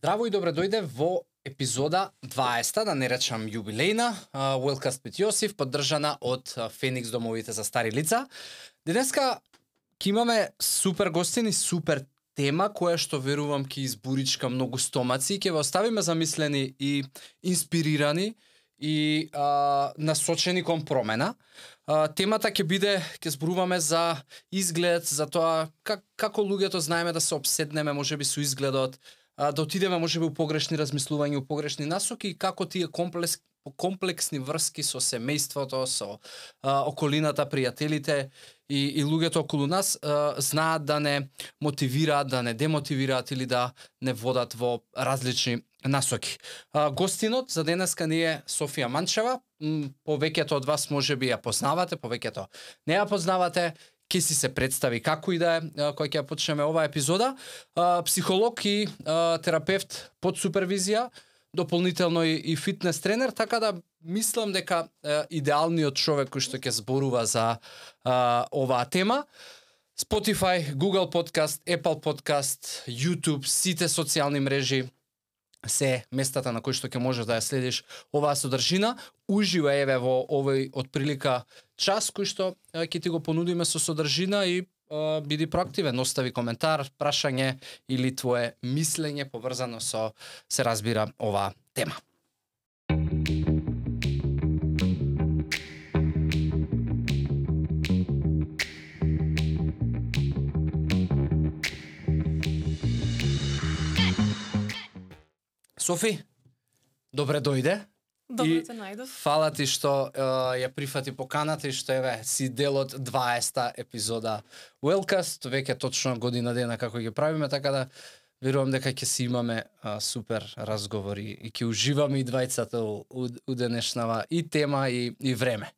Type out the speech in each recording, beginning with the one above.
Здраво и добре дојде во епизода 20, да не речам јубилејна, Wellcast with Јосиф, поддржана од Феникс домовите за стари лица. Денеска ќе имаме супер гостини, супер тема која што верувам ќе избуричка многу стомаци и ќе ве оставиме замислени и инспирирани и а, насочени кон промена. А, темата ќе биде, ќе зборуваме за изглед, за тоа как, како луѓето знаеме да се обседнеме можеби со изгледот, а, да отидеме можеби у погрешни размислувања, у погрешни насоки и како тие комплекс, комплексни врски со семејството, со а, околината, пријателите и, и луѓето околу нас а, знаат да не мотивираат, да не демотивираат или да не водат во различни насоки. А, гостинот за денеска ни е Софија Манчева. Повеќето од вас може би ја познавате, повеќето не ја познавате ќе си се представи како и да е кој ќе ја почнеме оваа епизода. Психолог и терапевт под супервизија, дополнително и, фитнес тренер, така да мислам дека идеалниот човек кој што ќе зборува за оваа тема. Spotify, Google Podcast, Apple Podcast, YouTube, сите социјални мрежи, се местата на кои што ќе можеш да ја следиш оваа содржина. Уживај еве во овој отприлика час кој што ќе ти го понудиме со содржина и а, биди проактивен, остави коментар, прашање или твое мислење поврзано со се разбира оваа тема. Софи, добре дојде. Добро те најдов. Фала ти што е, ја прифати поканата и што еве си дел од 20-та епизода Wellcast, веќе точно година дена како ги правиме, така да верувам дека ќе си имаме а, супер разговори и ќе уживаме и двајцата у, у, у денешнава и тема и, и време.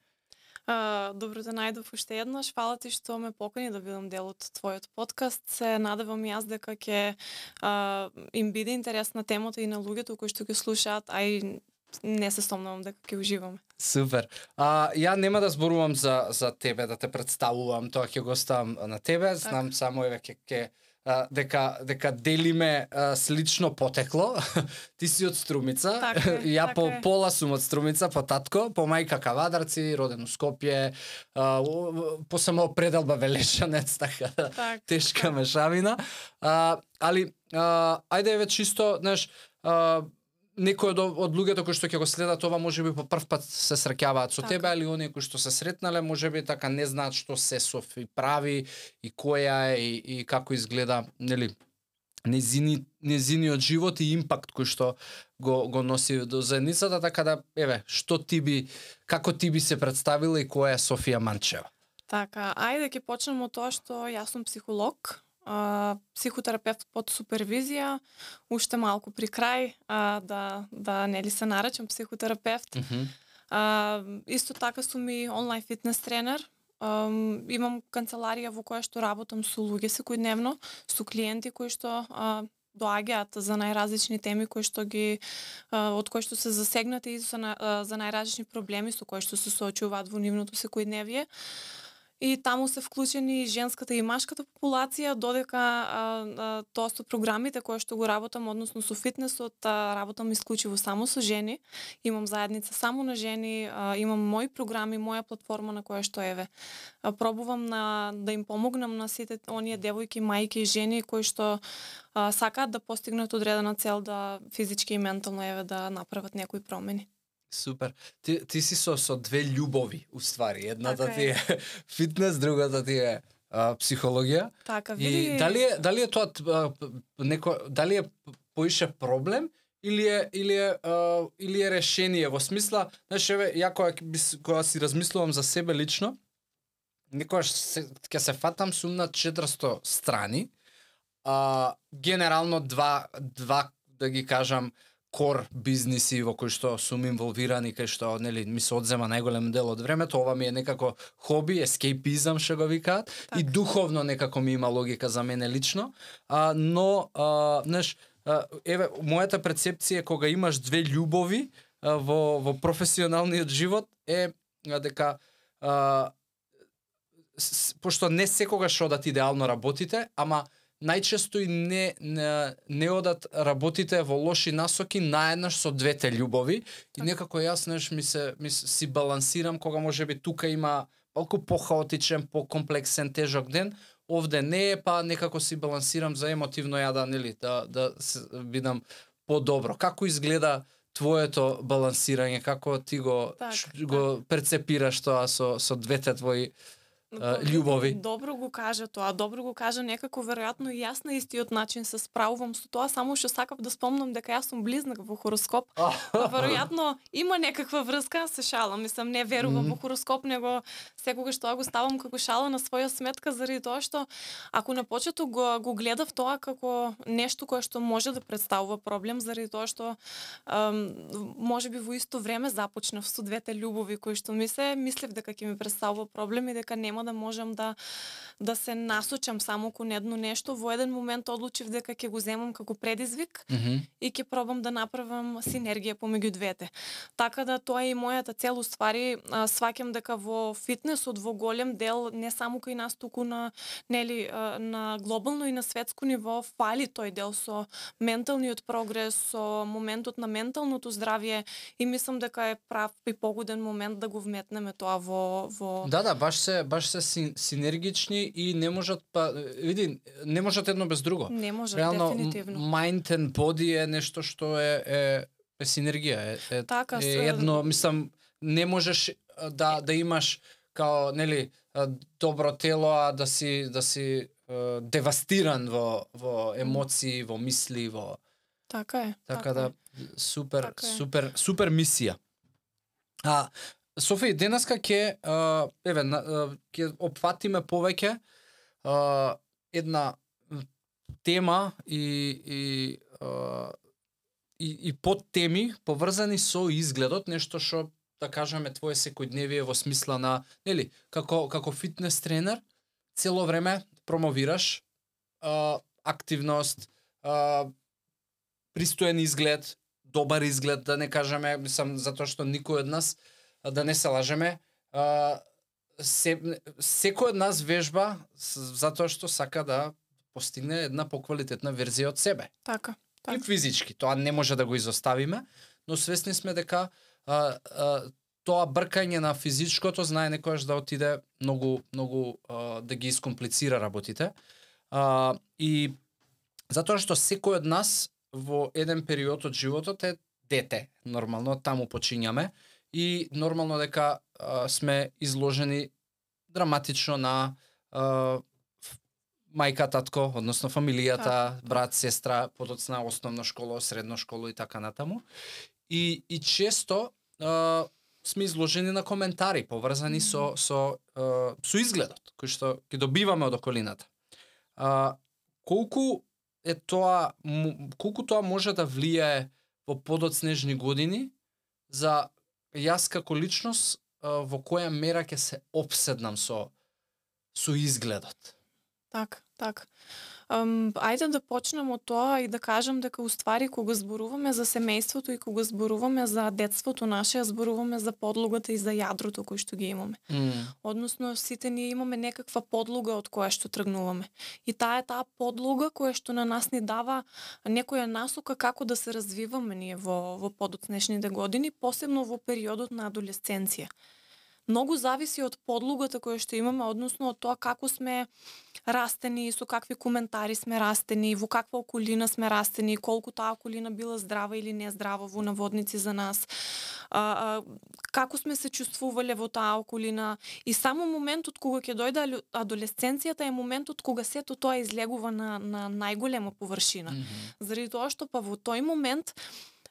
А, добро те најдов уште еднаш. Фала ти што ме покани да бидам дел од твојот подкаст. Се надевам јас дека ќе а, им биде интересна темата и на луѓето кои што ќе слушаат, а и не се сомнувам дека ќе уживаме. Супер. А, ја нема да зборувам за, за тебе, да те представувам, тоа ќе го оставам на тебе. Знам само еве ќе ќе дека дека делиме а, слично потекло. Ти си од Струмица. Така е, ја така по е. пола сум од Струмица, по татко, по мајка Кавадарци, роден у Скопје, а, по само пределба Велешанец, така да Так, тешка мешавина. А, али, а, ајде еве чисто, знаеш, а, некој од, од луѓето кои што ќе го следат ова можеби по прв пат се среќаваат со Така. тебе, али оние кои што се сретнале можеби така не знаат што се Софи прави и која е и, и како изгледа, нели, незини, незиниот живот и импакт кој што го, го носи до заедницата, така да, еве, што ти би, како ти би се представила и која е Софија Манчева? Така, ајде ќе почнеме од тоа што јас сум психолог, а, психотерапевт под супервизија, уште малку при крај, а, да, да нели се наречам психотерапевт. Мгм. А, исто така сум и онлайн фитнес тренер. Um, имам канцеларија во која што работам со луѓе секојдневно, со клиенти кои што а, доаѓаат за најразлични теми кои што ги а, од кои што се засегнати и за, а, за најразлични проблеми со кои што се соочуваат во нивното секојдневие. И таму се вклучени и женската и машката популација, додека а, а, тоа со програмите кои што го работам, односно со фитнесот, а, работам исклучиво само со жени. Имам заедница само на жени, а, имам мои програми, моја платформа на која што еве. А, пробувам на да им помогнам на сите оние девојки, мајки и жени кои што а, сакаат да постигнат одредена цел да физички и ментално еве да направат некои промени. Супер. Ти, ти си со, со две љубови, уствари. Едната Така ти е фитнес, другата ти е а, психологија. Така, И види... дали е, дали е тоа а, неко, дали е поише проблем или е или е а, или е решение во смисла, знаеш еве ја кога кога си размислувам за себе лично, некогаш се, ќе се фатам сум на 400 страни. А, генерално два два да ги кажам кор бизниси во кои што сум инволвиран и кај што нели ми се одзема најголем дел од времето, ова ми е некако хоби, ескейпизам што го викаат и Така. духовно некако ми има логика за мене лично, а, но а, знаеш, еве мојата перцепција е кога имаш две љубови а, во во професионалниот живот е а, дека а, с- пошто не секогаш одат идеално работите, ама најчесто и не, не, не одат работите во лоши насоки наеднаш со двете љубови и Така. некако јас знаеш ми се ми се- си балансирам кога можеби тука има малку похаотичен, покомплексен, тежок ден, овде не е, па некако си балансирам за емотивно ја да нели да да се, бидам подобро. Како изгледа твоето балансирање, како ти го Так, го перцепираш тоа со со двете твои а, љубови? Добро го кажа тоа, добро го кажа некако веројатно и јас на истиот начин се справувам со тоа, само што сакав да спомнам дека јас сум близнак во хороскоп. Веројатно има некаква врска, се шалам, мислам не верувам во хороскоп, него секогаш тоа го ставам како шала на своја сметка заради тоа што ако на почеток го го гледав тоа како нешто кое што може да представува проблем заради тоа што ам, можеби во исто време започнав со двете љубови кои што ми се мислев дека ќе ми представува проблем и дека нема да можам да да се насочам само кон едно нешто. Во еден момент одлучив дека ќе го земам како предизвик Мгм. и ќе пробам да направам синергија помеѓу двете. Така да тоа е и мојата цел уствари, сваќам дека во фитнесот во голем дел не само кај нас туку на нели на глобално и на светско ниво фали тој дел со менталниот прогрес, со моментот на менталното здравје и мислам дека е прав и погоден момент да го вметнеме тоа во во Да, да, баш се баш се син, синергични и не можат па види, не можат едно без друго. не може Реално дефинитивно. mind and body е нешто што е е, е синергија, е, е, Така, е едно, мислам, не можеш да да имаш као нели добро тело а да си да си а, девастиран во во емоции, во мисли, во Така е. Така да е. супер Така е. супер супер мисија. А Софи, денеска ќе еве ќе опфатиме повеќе а, една тема и и а, и, и подтеми поврзани со изгледот, нешто што да кажеме твое секојдневие во смисла на, нели, како како фитнес тренер цело време промовираш а, активност, а, пристоен изглед, добар изглед, да не кажеме, мислам, затоа што никој од нас, да не се лажеме, а, се, секој од нас вежба затоа што сака да постигне една поквалитетна верзија од себе. Така. И Така. физички, тоа не може да го изоставиме, но свесни сме дека а, а, тоа бркање на физичкото знае некојаш да отиде многу многу а, да ги искомплицира работите. А, и затоа што секој од нас во еден период од животот е дете, нормално таму почињаме и нормално дека а, сме изложени драматично на а, мајка, татко, односно фамилијата, Така, брат, сестра, подоцна основна школа, средна школа и така натаму. И и често а, сме изложени на коментари поврзани со со а, со изгледот кој што ги добиваме од околината. А, колку е тоа колку тоа може да влијае во подоцнежни години за јас како личност во која мера ќе се обседнам со со изгледот. Так, так. Um, ајде да почнем од тоа и да кажам дека уствари кога зборуваме за семејството и кога зборуваме за детството наше, ја зборуваме за подлогата и за јадрото кој што ги имаме. Mm. Односно, сите ние имаме некаква подлога од која што тргнуваме. И таа е таа подлога која што на нас ни дава некоја насока како да се развиваме ние во, во подоцнешните години, посебно во периодот на адолесценција. Многу зависи од подлогата која што имаме, односно од тоа како сме растени, со какви коментари сме растени, во каква околина сме растени, колку таа околина била здрава или не здрава во наводници за нас, а, а, како сме се чувствувале во таа околина и само моментот кога ќе дојде адолесценцијата е моментот кога сето тоа излегува на, на најголема површина. Mm -hmm. Заради тоа што па во тој момент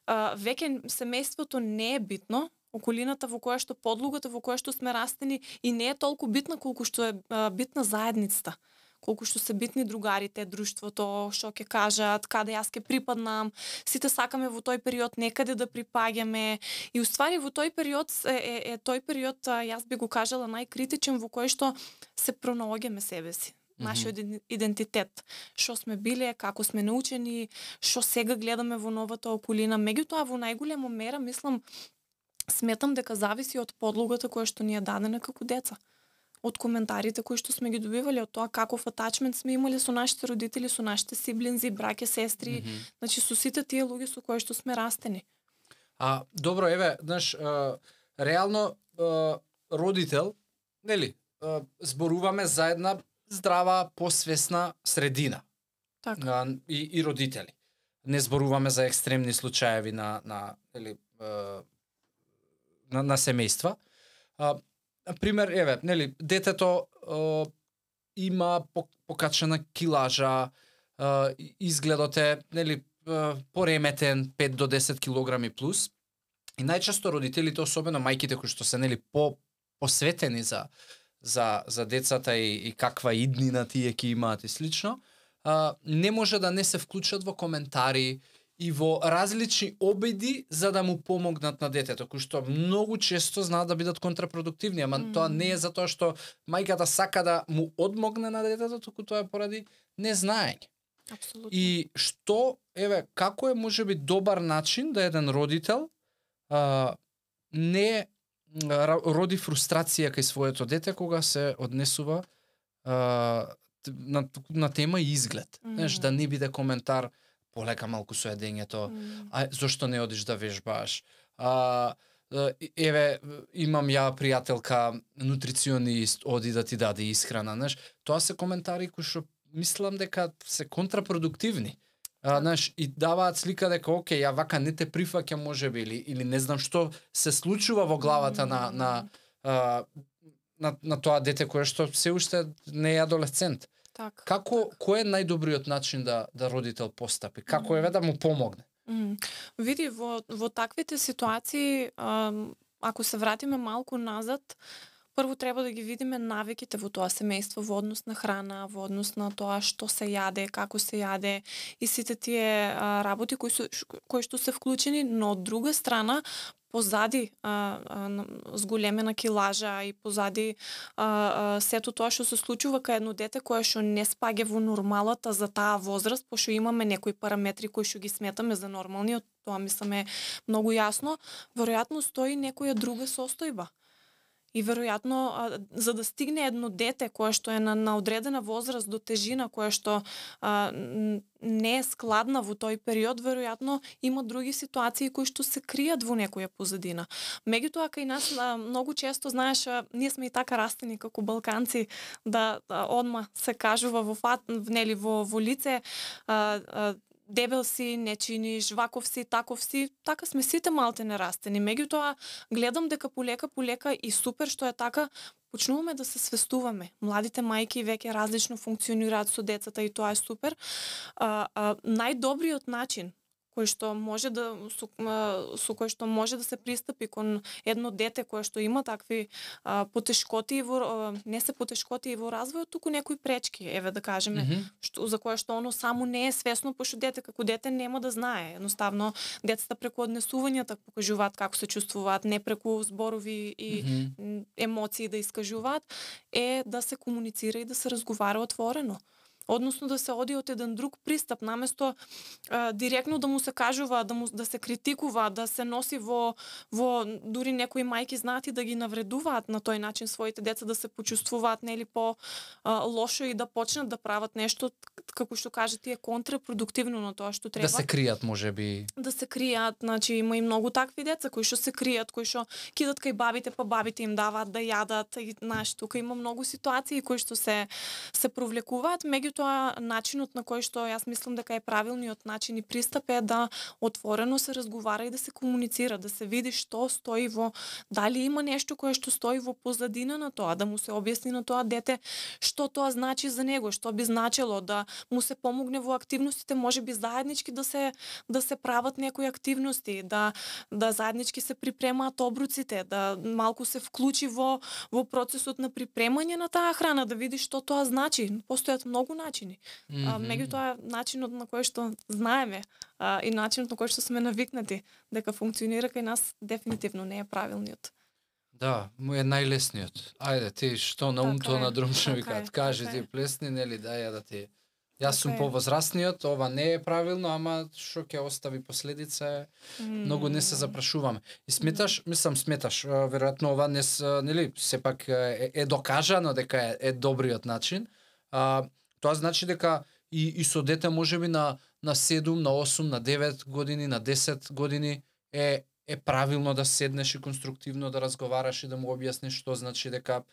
а, веќе семејството не е битно, околината во која што подлогата во која што сме растени и не е толку битна колку што е а, битна заедницата колку што се битни другарите, друштвото, што ќе кажат, каде јас ќе припаднам. Сите сакаме во тој период некаде да припаѓаме. И уствари во тој период е, е, е тој период, јас би го кажала најкритичен во кој што се пронаоѓаме себе си нашиот идентитет. Што сме биле, како сме научени, што сега гледаме во новата околина. Меѓутоа, во најголема мера, мислам, сметам дека зависи од подлогата која што ни е дадена како деца. од коментарите кои што сме ги добивале, од тоа каков атачмент сме имале со нашите родители, со нашите сиблинзи, браке, сестри, mm -hmm. значи со сите тие луѓе со кои што сме растени. А добро, еве, знаеш, реално родител, нели, зборуваме за една здрава, посвесна средина. Така. И, и родители. Не зборуваме за екстремни случаеви на, на, нели, на, на семејства. А, пример, еве, нели, детето а, има покачена килажа, а, изгледот е, нели, пореметен 5 до 10 килограми плюс. И најчесто родителите, особено мајките кои што се нели по посветени за за за децата и, и каква иднина тие ќе имаат и слично, а, не може да не се вклучат во коментари и во различни обиди за да му помогнат на детето, кои што многу често знаат да бидат контрапродуктивни, ама mm. тоа не е затоа што мајката сака да му одмогне на детето, туку тоа е поради незнаење. Апсолутно. И што, еве, како е можеби добар начин да еден родител а, не роди фрустрација кај своето дете кога се однесува а, на, на тема изглед. Mm -hmm. Знаеш, да не биде коментар полека малку со едењето, mm. а зошто не одиш да вежбаш? А, еве имам ја пријателка нутриционист, оди да ти даде исхрана, знаеш. Тоа се коментари кои што мислам дека се контрапродуктивни. А, знаеш, и даваат слика дека оке, ја вака не те прифаќа можеби или или не знам што се случува во главата на на а, на, на тоа дете кое што се уште не е адолесцент. Так. Како так. кој е најдобриот начин да да родител постапи? Како е да му помогне? Mm. Види во во таквите ситуации ако се вратиме малку назад, прво треба да ги видиме навиките во тоа семејство во однос на храна, во однос на тоа што се јаде, како се јаде и сите тие а, работи кои, су, кои што се вклучени, но од друга страна позади а, а, зголемена килажа и позади а, а, сето тоа што се случува кај едно дете кое што не спаѓа во нормалата за таа возраст, пошто имаме некои параметри кои што ги сметаме за нормални, тоа тоа мисламе многу јасно, веројатно стои некоја друга состојба и веројатно за да стигне едно дете кое што е на, на одредена возраст до тежина која што а, не е складна во тој период, веројатно има други ситуации кои што се кријат во некоја позадина. Меѓутоа кај нас а, многу често знаеш, а, ние сме и така растени како балканци да а, одма се кажува во фат, нели во во лице а, а, дебел си, не чиниш, ваков си, таков си, така сме сите малте нерастени. Меѓутоа, гледам дека полека полека и супер што е така, почнуваме да се свестуваме. Младите мајки веќе различно функционираат со децата и тоа е супер. А, а, најдобриот начин кој што може да со, со кој што може да се пристапи кон едно дете кое што има такви а, потешкоти во а, не се потешкоти и во развојот, туку некои пречки, еве да кажеме, mm -hmm. што за кое што оно само не е свесно, пошто дете како дете нема да знае. Едноставно децата преку однесувањата покажуваат како се чувствуваат, не преку зборови и mm -hmm. емоции да искажуваат, е да се комуницира и да се разговара отворено односно да се оди од еден друг пристап наместо а, директно да му се кажува, да му да се критикува, да се носи во во дури некои мајки знаат и да ги навредуваат на тој начин своите деца да се почувствуваат нели по а, лошо и да почнат да прават нешто како што кажете е контрапродуктивно на тоа што треба. Да се кријат можеби. Да се кријат, значи има и многу такви деца кои што се кријат, кои што кидат кај бабите, па бабите им даваат да јадат и знаеш, тука има многу ситуации кои што се се провлекуваат, меѓутоа меѓутоа начинот на кој што јас мислам дека е правилниот начин и пристап е да отворено се разговара и да се комуницира, да се види што стои во дали има нешто кое што стои во позадина на тоа, да му се објасни на тоа дете што тоа значи за него, што би значело да му се помогне во активностите, може би заеднички да се да се прават некои активности, да да заеднички се припремаат обруците, да малку се вклучи во во процесот на припремање на таа храна, да види што тоа значи. Постојат многу начини. Mm -hmm. Меѓутоа, начинот на кој што знаеме а, и начинот на кој што сме навикнати дека функционира кај нас дефинитивно не е правилниот. Да, му е најлесниот. Ајде, ти што на умто така на друмче викаат, кажи ти плесни, нели, дај ја да ти Јас сум Така е. повозрастниот, ова не е правилно, ама што ќе остави последица многу не се запрашуваме. И сметаш, мислам сметаш, веројатно ова не нели, сепак е, е докажано дека е, е добриот начин. А, тоа значи дека и, и со дете можеби на на 7, на 8, на 9 години, на 10 години е е правилно да седнеш и конструктивно да разговараш и да му објасниш што значи дека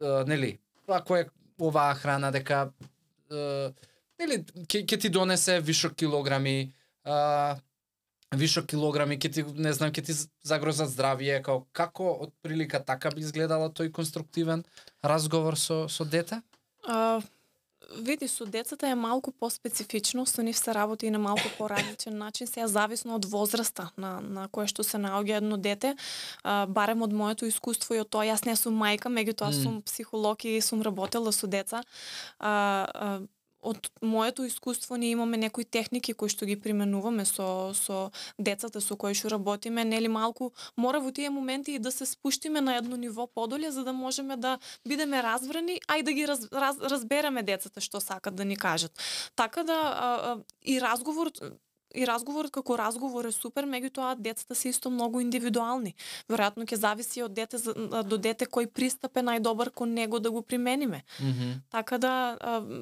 е, нели, ако е оваа храна дека е, нели ке, ке ти донесе вишок килограми, е, вишок килограми, ке ти не знам, ке ти загрозат здравје, како како од прилика така би изгледало тој конструктивен разговор со со дете? Uh види, со децата е малку поспецифично, со нив се работи и на малку поразличен начин, сега зависно од возраста на, на која што се наоѓа едно дете, а, барем од моето искуство и од тоа, јас не сум мајка, меѓутоа Мм. сум психолог и сум работела со деца, а, а, од моето искуство ние имаме некои техники кои што ги применуваме со со децата со кои што работиме, нели малку мора во тие моменти и да се спуштиме на едно ниво подоле за да можеме да бидеме разбрани, а и да ги раз, раз, разбереме децата што сакат да ни кажат. Така да а, а, и разговорот и разговорот како разговор е супер, меѓутоа децата се исто многу индивидуални. Веројатно ќе зависи од дете до дете кој пристап е најдобар кон него да го примениме. Мгм. Така да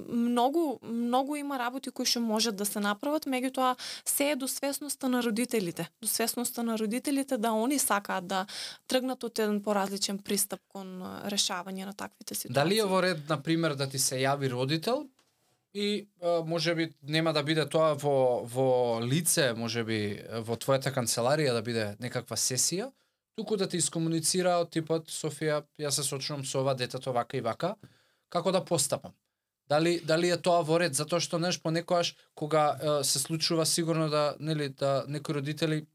многу многу има работи кои што можат да се направат, меѓутоа се е до свесноста на родителите. До свесноста на родителите да они сакаат да тргнат од еден поразличен пристап кон решавање на таквите ситуации. Дали е во ред, на пример, да ти се јави родител и а, може би нема да биде тоа во во лице, може би во твојата канцеларија да биде некаква сесија, туку да ти искомуницира од типот Софија, јас се сочувам со ова детето вака и вака, како да постапам. Дали дали е тоа во ред затоа што неш понекогаш кога е, се случува сигурно да нели да некои родители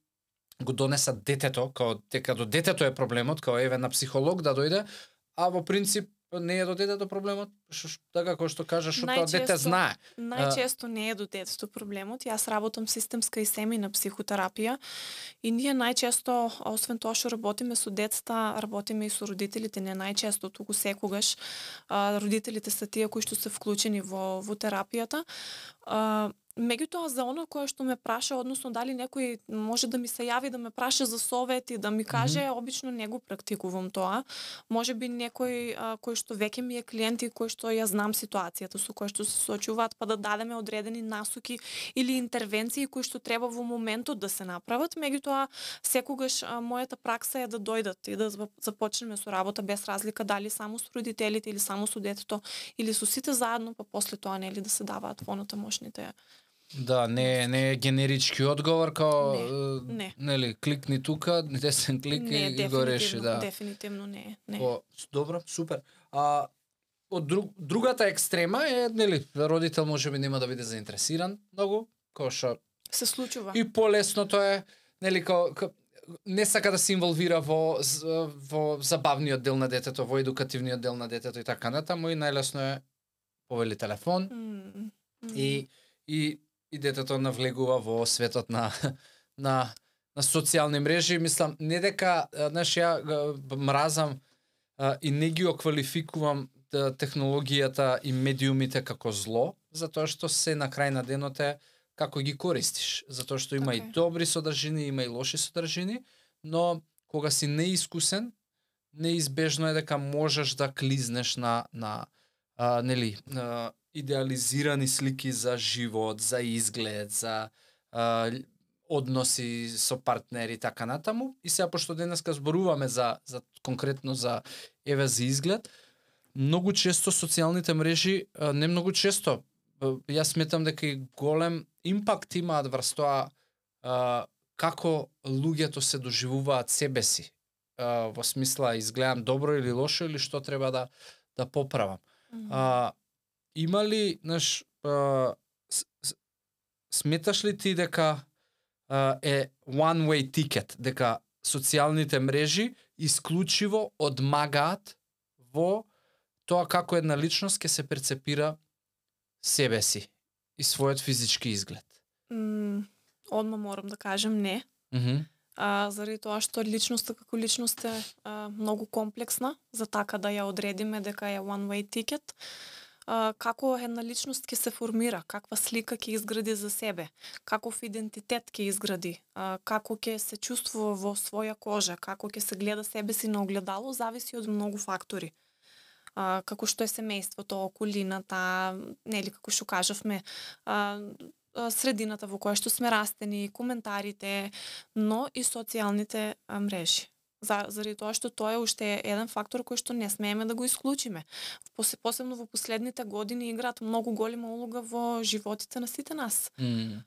го донесат детето, као дека до детето е проблемот, као еве на психолог да дојде, а во принцип не е до детето проблемот, што- така како што кажаш, што тоа дете знае. Најчесто не е до детето проблемот. Јас работам системска и семина психотерапија и ние најчесто, освен тоа што работиме со децата, работиме и со родителите, не најчесто, туку секогаш. А, родителите се тие кои што се вклучени во, во терапијата. А, Меѓутоа за оно кое што ме праша, односно дали некој може да ми се јави да ме праша за совет и да ми каже, mm -hmm. обично не го практикувам тоа. Може би некој а, кој што веќе ми е клиент и кој што ја знам ситуацијата со кој што се соочуваат, па да дадеме одредени насоки или интервенции кои што треба во моментот да се направат. Меѓутоа, секогаш а, мојата пракса е да дојдат и да зап- започнеме со работа без разлика дали само со родителите или само со детето или со сите заедно, па после тоа нели да се даваат понатамошните Да, не не е генерички одговор као Не, не. нели кликни тука, десен клик не, и, и го реши, да. Дефинитивно не е. Не. О, добро, супер. А од друг, другата екстрема е нели родител можеби нема да биде заинтересиран многу, кој што Се случува. И полесното е, нели, као, ка, не сака да се инволвира во, во забавниот дел на детето, во едукативниот дел на детето и така натаму и најлесно е повели телефон М, м. и, и, и детето навлегува во светот на, на, на социјални мрежи. Мислам, не дека, знаеш, ја мразам а, и не ги оквалификувам технологијата и медиумите како зло, затоа што се на крај на денот е како ги користиш, затоа што има Така и е. добри содржини, има и лоши содржини, но кога си неискусен, неизбежно е дека можеш да клизнеш на на а, нели а, идеализирани слики за живот, за изглед, за а, односи со партнери и така натаму. И сега пошто денеска зборуваме за за конкретно за еве за изглед, многу често социјалните мрежи, а, не многу често, а, јас сметам дека и голем импакт имаат врз тоа а, како луѓето се доживуваат себе си. А, во смисла изгледам добро или лошо или што треба да да поправам. Мгм. А, има ли, знаеш, сметаш ли ти дека а, е one way ticket, дека социјалните мрежи исклучиво одмагаат во тоа како една личност ќе се перцепира себе си и својот физички изглед. М, Одма морам да кажем не. Мгм. а, заради тоа што личноста како личност е а, многу комплексна, за така да ја одредиме дека е one way ticket а, како една личност ќе се формира, каква слика ќе изгради за себе, каков идентитет ќе изгради, а, како ќе се чувствува во своја кожа, како ќе се гледа себе си на огледало, зависи од многу фактори а, како што е семејството, околината, нели како што кажавме, а, средината во која што сме растени, коментарите, но и социјалните мрежи. За, заради тоа што тоа е уште еден фактор кој што не смееме да го исклучиме. Посебно во последните години играат многу голема улога во животите на сите нас. Mm.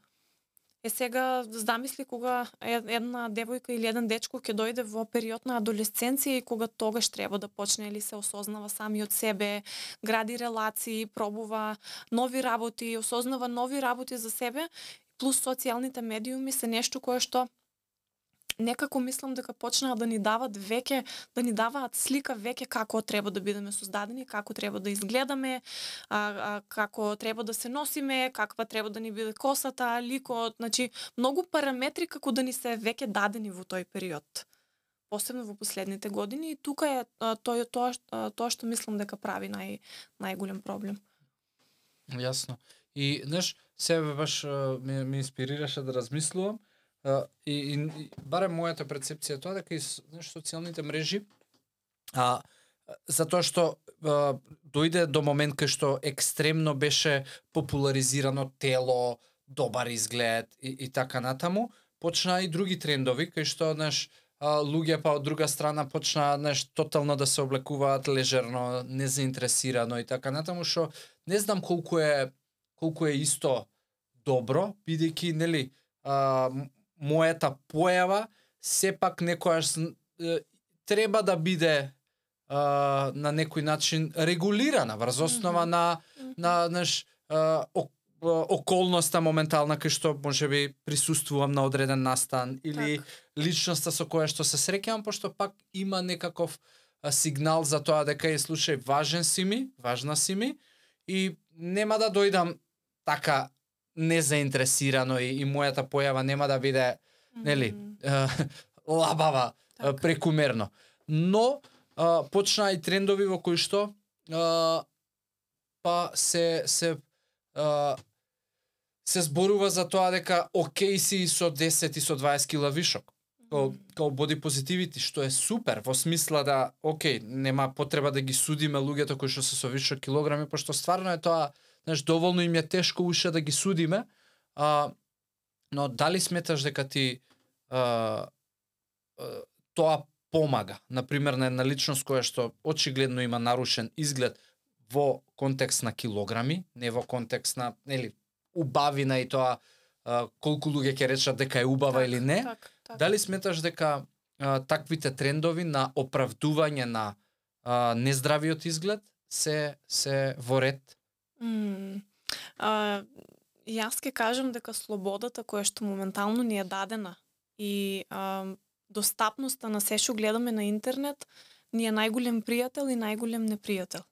Е сега замисли кога една девојка или еден дечко ќе дојде во период на адолесценција и кога тогаш треба да почне или се осознава сами од себе, гради релации, пробува нови работи, осознава нови работи за себе, плюс социјалните медиуми се нешто кое што некако мислам дека почнаа да ни дават веќе, да ни даваат слика веќе како треба да бидеме создадени, како треба да изгледаме, а, а, како треба да се носиме, каква треба да ни биде косата, ликот, значи многу параметри како да ни се веќе дадени во тој период посебно во последните години и тука е тоа тоа тоа што мислам дека прави нај најголем проблем. Јасно. И знаеш, себе баш ме, ме инспирираше да размислувам и, и, барем мојата перцепција тоа дека и знаеш, социјалните мрежи а затоа што а, дојде до момент кај што екстремно беше популаризирано тело, добар изглед и, и така натаму, почнаа и други трендови кај што знаеш луѓе па од друга страна почнаа знаеш тотално да се облекуваат лежерно, незаинтересирано и така натаму што не знам колку е колку е исто добро бидејќи нели а, мојата појава сепак некојаш треба да биде а, на некој начин регулирана врз основа mm -hmm. на на наш околноста моментална кај што можеби присуствувам на одреден настан или так. личноста со која што се среќавам пошто пак има некаков сигнал за тоа дека е слушај важен си ми, важна си ми и нема да дојдам така незаинтересирано и, и мојата појава нема да биде mm -hmm. нели лабава так. прекумерно. Но а, почнаа и трендови во кои што а, па се се а, се зборува за тоа дека окей си со 10 и со 20 кила вишок. Као, као боди позитивити, што е супер, во смисла да, окей, нема потреба да ги судиме луѓето кои што се со вишок килограми, пошто стварно е тоа знаеш, доволно им е тешко уште да ги судиме, а, но дали сметаш дека ти а, а, тоа помага, например, на една личност која што очигледно има нарушен изглед во контекст на килограми, не во контекст на, нели, убавина и тоа а, колку луѓе ќе речат дека е убава так, или не. Так, так. Дали сметаш дека а, таквите трендови на оправдување на а, нездравиот изглед се се во ред Mm. А, јас ке кажам дека слободата која што моментално ни е дадена и а, достапноста на се што гледаме на интернет ни е најголем пријател и најголем непријател.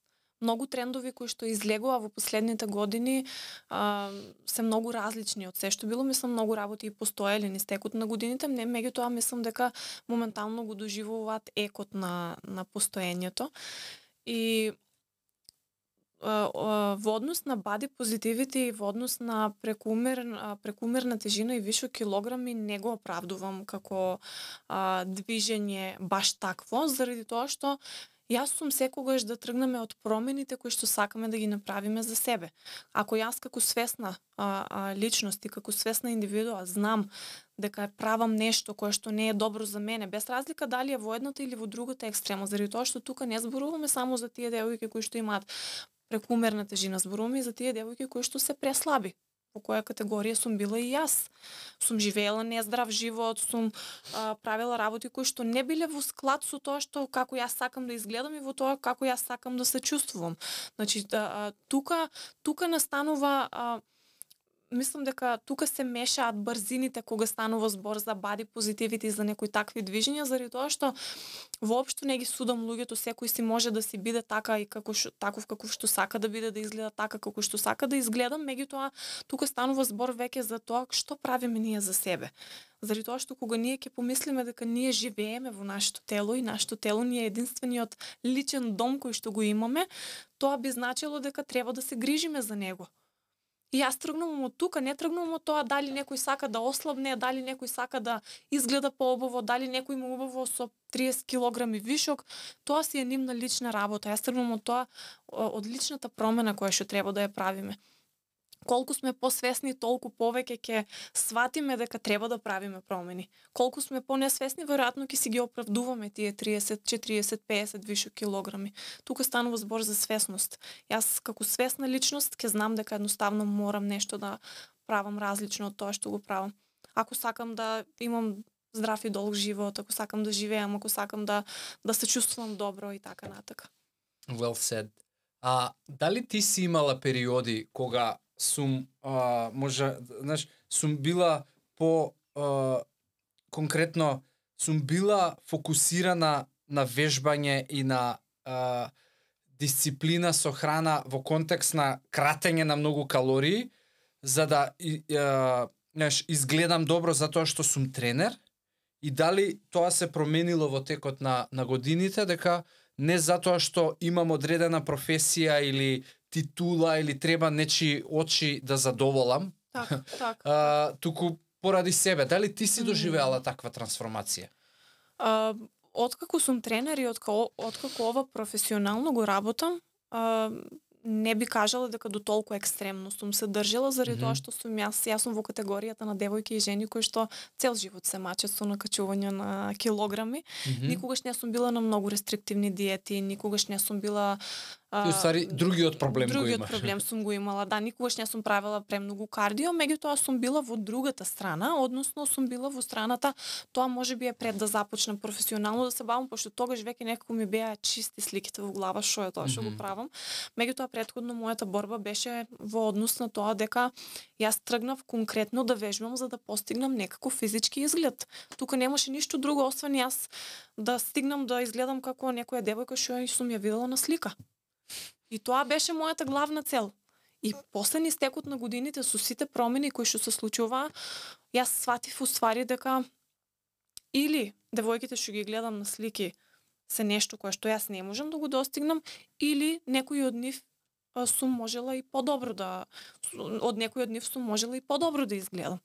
Многу трендови кои што излегува во последните години а, се многу различни од се што било. Мислам, многу работи и постоеле ни стекот на годините. Не, меѓутоа, мислам дека моментално го доживуваат екот на, на постоењето. И во однос на бади позитивите и во однос на прекумер, прекумерна тежина и вишок килограми не го оправдувам како а, движење баш такво, заради тоа што Јас сум секогаш да тргнеме од промените кои што сакаме да ги направиме за себе. Ако јас како свесна а, а, личност и како свесна индивидуа знам дека правам нешто кое што не е добро за мене, без разлика дали е во едната или во другата екстрема, заради тоа што тука не зборуваме само за тие девојки кои што имаат прекумерна тежина. Зборуваме за тие девојки кои што се преслаби по која категорија сум била и јас. Сум живеела нездрав живот, сум а, правила работи кои што не биле во склад со тоа што како јас сакам да изгледам и во тоа како јас сакам да се чувствувам. Значи, да, а, тука тука настанува а, мислам дека тука се мешаат брзините кога станува збор за бади позитивите и за некои такви движења заради тоа што воопшто не ги судам луѓето, секој си може да си биде така и како шо, таков како што сака да биде, да изгледа така како што сака да изгледа, меѓутоа тука станува збор веќе за тоа што правиме ние за себе. Заради тоа што кога ние ќе помислиме дека ние живееме во нашето тело и нашето тело ни е единствениот личен дом кој што го имаме, тоа би значило дека треба да се грижиме за него. И јас тргнувам од тука, не тргнувам од тоа дали некој сака да ослабне, дали некој сака да изгледа поубаво, дали некој му убаво со 30 килограми вишок, тоа си е нивна лична работа. Јас тргнувам од тоа од личната промена која што треба да ја правиме колку сме посвесни, толку повеќе ќе сватиме дека треба да правиме промени. Колку сме понесвесни, веројатно ќе си ги оправдуваме тие 30, 40, 50 више килограми. Тука станува збор за свесност. Јас како свесна личност ќе знам дека едноставно морам нешто да правам различно од тоа што го правам. Ако сакам да имам здрав и долг живот, ако сакам да живеам, ако сакам да да се чувствувам добро и така натака. Well said. А дали ти си имала периоди кога сум а, може знаеш сум била по а, конкретно сум била фокусирана на вежбање и на а, дисциплина со храна во контекст на кратење на многу калории за да и, а, знаеш, изгледам добро затоа што сум тренер и дали тоа се променило во текот на на годините дека не затоа што имам одредена професија или титула или треба нечи очи да задоволам. Так, так. а, туку поради себе. Дали ти си доживеала таква трансформација? А, откако сум тренер и откако, откако ова професионално го работам, а, не би кажала дека до толку екстремно сум се држала заради mm -hmm. тоа што сум јас, јас сум во категоријата на девојки и жени кои што цел живот се мачат со накачување на килограми. Mm -hmm. Никогаш не сум била на многу рестриктивни диети, никогаш не сум била И устари другиот проблем другиот го имаш. проблем сум го имала. Да, никогаш не сум правила премногу кардио, меѓутоа сум била во другата страна, односно сум била во страната тоа може би е пред да започнам професионално да се бавам, пошто тогаш веќе некако ми беа чисти сликите во глава што е тоа што mm -hmm. го правам. Меѓутоа претходно мојата борба беше во однос на тоа дека јас тргнав конкретно да вежбам за да постигнам некако физички изглед. Тука немаше ништо друго освен јас да стигнам да изгледам како некоја девојка што сум ја видела на слика. И тоа беше мојата главна цел. И после ни стекот на годините со сите промени кои што се случува, јас сватив уствари дека или девојките што ги гледам на слики се нешто кое што јас не можам да го достигнам, или некој од нив сум можела и подобро да од некој од нив сум можела и подобро да изгледам.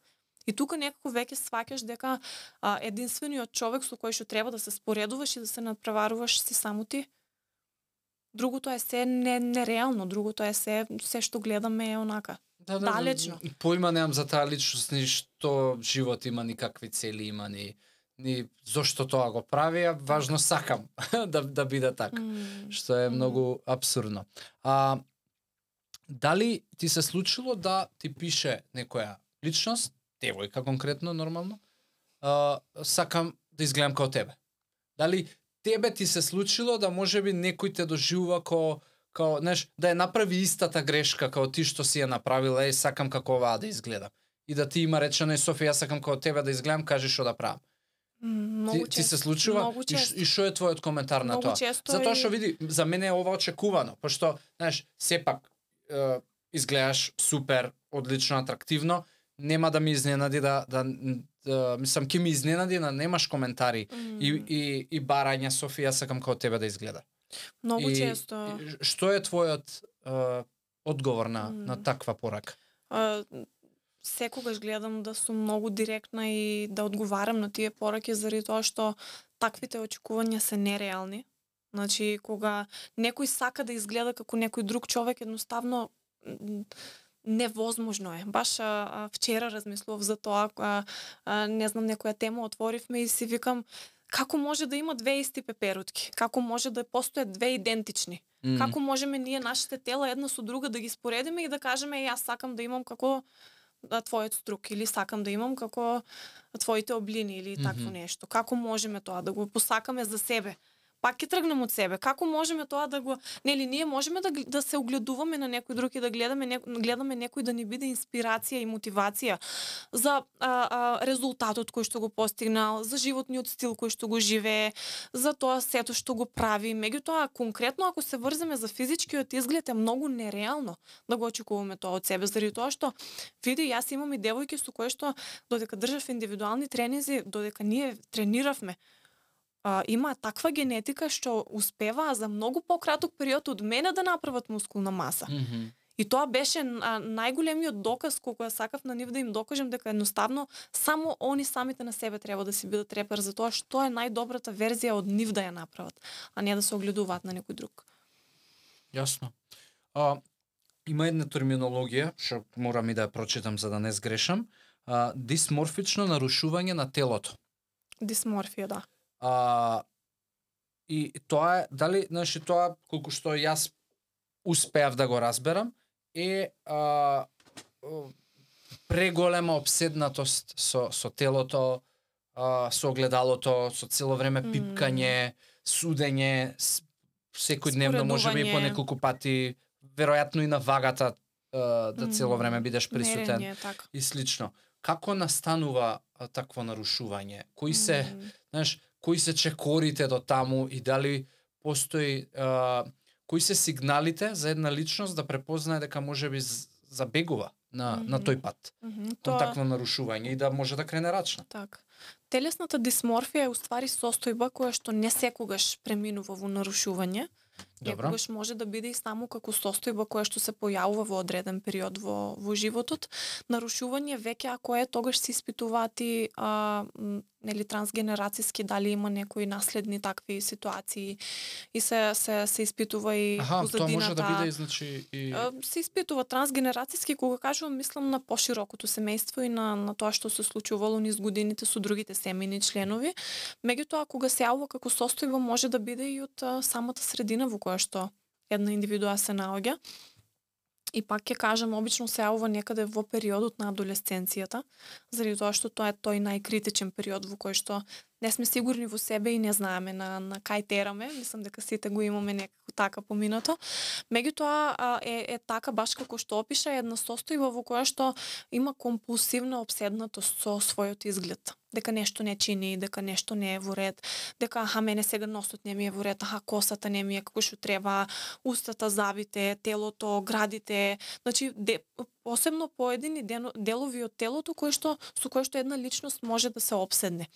И тука некако веќе сваќаш дека а, единствениот човек со кој што треба да се споредуваш и да се надпреваруваш си само ти. Другото е се не, нереално, другото е се се што гледаме е онака. Да, да, далечно. Да, поима немам за таа личност ни што живот има никакви цели има ни ни зошто тоа го прави, а важно сакам да да биде така. Mm. Што е многу абсурдно. А дали ти се случило да ти пише некоја личност, девојка конкретно нормално, а, сакам да изгледам како тебе. Дали тебе ти се случило да може би некој те доживува ко као, знаеш, да ја направи истата грешка како ти што си ја направила, и сакам како оваа да изгледам. И да ти има речено, е Софија, сакам како тебе да изгледам, кажи што да правам. Многу ти, ти се случува и, и што е твојот коментар на тоа? Затоа што види, за мене е ова очекувано, пошто, знаеш, сепак е, изгледаш супер, одлично, атрактивно, нема да ми изненади да, да мислам ќе ми изненади да немаш коментари mm. и, и, и барања Софија сакам како тебе да изгледа. Многу и, често. И, што е твојот uh, одговор на, mm. на таква порака? Секогаш гледам да сум многу директна и да одговарам на тие пораки заради тоа што таквите очекувања се нереални. Значи, кога некој сака да изгледа како некој друг човек, едноставно невозможно е. Баш а, вчера размислував за тоа, а, а, не знам, некоја тема отворивме и си викам како може да има две исти пеперутки? Како може да постојат две идентични? Mm. Како можеме ние нашите тела една со друга да ги споредиме и да кажеме јас сакам да имам како твојот струк или сакам да имам како твоите облини или такво mm -hmm. нешто. Како можеме тоа да го посакаме за себе? Пак ќе тргнем од себе. Како можеме тоа да го нели ние можеме да да се огледуваме на некој друг и да гледаме не, гледаме некој да ни биде инспирација и мотивација за а, а, резултатот кој што го постигнал, за животниот стил кој што го живее, за тоа сето што го прави. Меѓутоа конкретно ако се врземе за физичкиот изглед е многу нереално да го очекуваме тоа од себе заради тоа што види јас имам и девојки со кои што додека држав индивидуални тренинзи, додека ние трениравме, а, има таква генетика што успеваа за многу пократок период од мене да направат мускулна маса. Mm -hmm. И тоа беше најголемиот доказ колку ја сакав на нив да им докажем дека едноставно само они самите на себе треба да си бидат репер за тоа што е најдобрата верзија од нив да ја направат, а не да се огледуваат на некој друг. Јасно. А, има една терминологија, што морам и да ја прочитам за да не сгрешам, а, дисморфично нарушување на телото. Дисморфија, да. А, и тоа е, дали, значи тоа, колку што јас успеав да го разберам, е а, преголема обседнатост со, со телото, а, со огледалото, со цело време пипкање, судење, секојдневно може би по неколку пати, веројатно и на вагата а, да цело време бидеш присутен Мерење, така. и слично. Како настанува такво нарушување? Кои се, знаеш, кои се чекорите до таму и дали постои а, кои се сигналите за една личност да препознае дека може би забегува на на Мгм. тој пат Мгм, кон Тоа, такво нарушување и да може да крене рачна. така. Телесната дисморфија е уствари состојба која што не секогаш преминува во нарушување. Добро. Некогаш може да биде и само како состојба која што се појавува во одреден период во, во животот. Нарушување веќе ако е, тогаш се испитуваат и а, нели трансгенерацијски дали има некои наследни такви ситуации и се се се испитува и Аха, тоа позадината. може да биде значи и А, се испитува трансгенерацијски, кога кажувам, мислам на поширокото семејство и на, на тоа што се случувало низ годините со другите семејни членови. Меѓутоа, кога се јавува како состојба, може да биде и од а, самата средина во која што една индивидуа се наоѓа. И пак ќе кажам, обично се јавува некаде во периодот на адолесценцијата, заради тоа што тоа е тој најкритичен период во кој што не сме сигурни во себе и не знаеме на, на кај тераме. Мислам дека сите го имаме некако така поминато. Меѓутоа е, е така баш како што опиша една состојба во која што има компулсивна обседнатост со својот изглед. Дека нешто не чини, дека нешто не е во ред, дека аха мене сега носот не ми е во ред, аха косата не ми е како што треба, устата забите, телото, градите, значи де, посебно поедини делови од телото кои што со кои што една личност може да се обседне.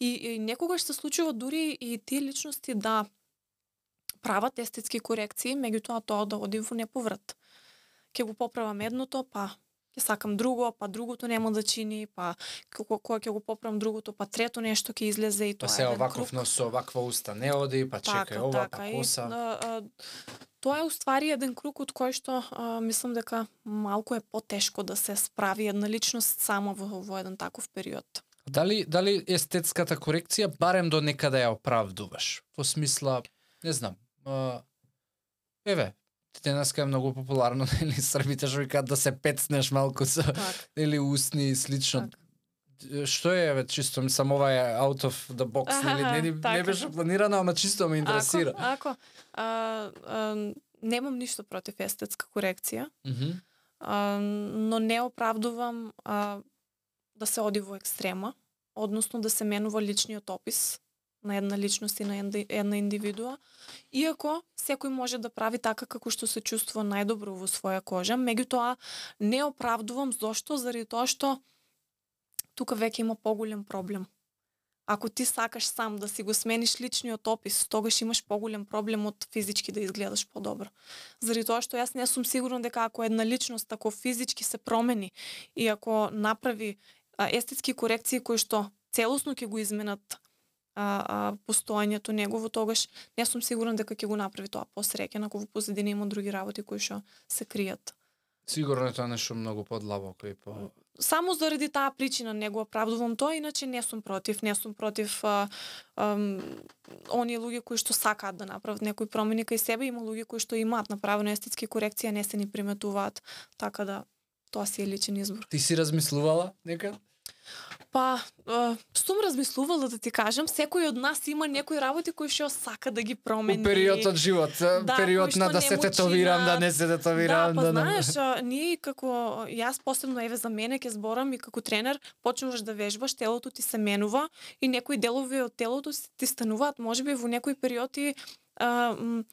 И, и некогаш се случува дури и тие личности да прават естетски корекции, меѓутоа тоа да оди во неповрат. ке го поправам едното, па ќе сакам друго, па другото нема да чини, па кога кога ќе го поправам другото, па трето нешто ќе излезе и па тоа се е еден оваков нос со оваква уста не оди, па чекај ова, па и, коса. а, а, тоа е уствари еден круг од кој што а, мислам дека малку е потешко да се справи една личност сама во, во еден таков период. Дали дали естетската корекција барем до некаде ја оправдуваш? Во смисла, не знам. А, еве, денеска е многу популарно нели србите што викаат да се пецнеш малку со Так. или устни и слично. Так. Што е еве чисто ми сам ова е out of the box, нели Аха, не, ни- не така. беше планирано, ама чисто ме интересира. Ако, ако а, а, немам ништо против естетска корекција, Мгм. а, но не оправдувам а, да се оди во екстрема, односно да се менува личниот опис на една личност и на една, индивидуа, иако секој може да прави така како што се чувствува најдобро во своја кожа, меѓутоа не оправдувам зошто, заради тоа што тука веќе има поголем проблем. Ако ти сакаш сам да си го смениш личниот опис, тогаш имаш поголем проблем од физички да изгледаш подобро. Заради тоа што јас не сум сигурна дека ако една личност тако физички се промени и ако направи естетски корекции кои што целосно ќе го изменат а, а, постоењето негово, тогаш не сум сигурна дека ќе го направи тоа посреќен ако во позадина има други работи кои што се кријат. Сигурно е тоа нешто многу подлабоко и по Само заради таа причина не го оправдувам тоа, иначе не сум против, не сум против а, ам, оние луѓе кои што сакаат да направат некои промени кај себе, има луѓе кои што имаат направено естетски корекции, а не се ни приметуваат, така да тоа си е личен избор. Ти си размислувала некад? Па, а, сум размислувала да ти кажам, секој од нас има некои работи кои што сака да ги промени. У период од живот, Да, период на да не се тетовирам, да не се тетовирам, да, па да, знаеш, а, ние како јас посебно еве за мене ќе зборам и како тренер, почнуваш да вежбаш, телото ти се менува и некои делови од телото ти стануваат можеби во некои периоди а, м,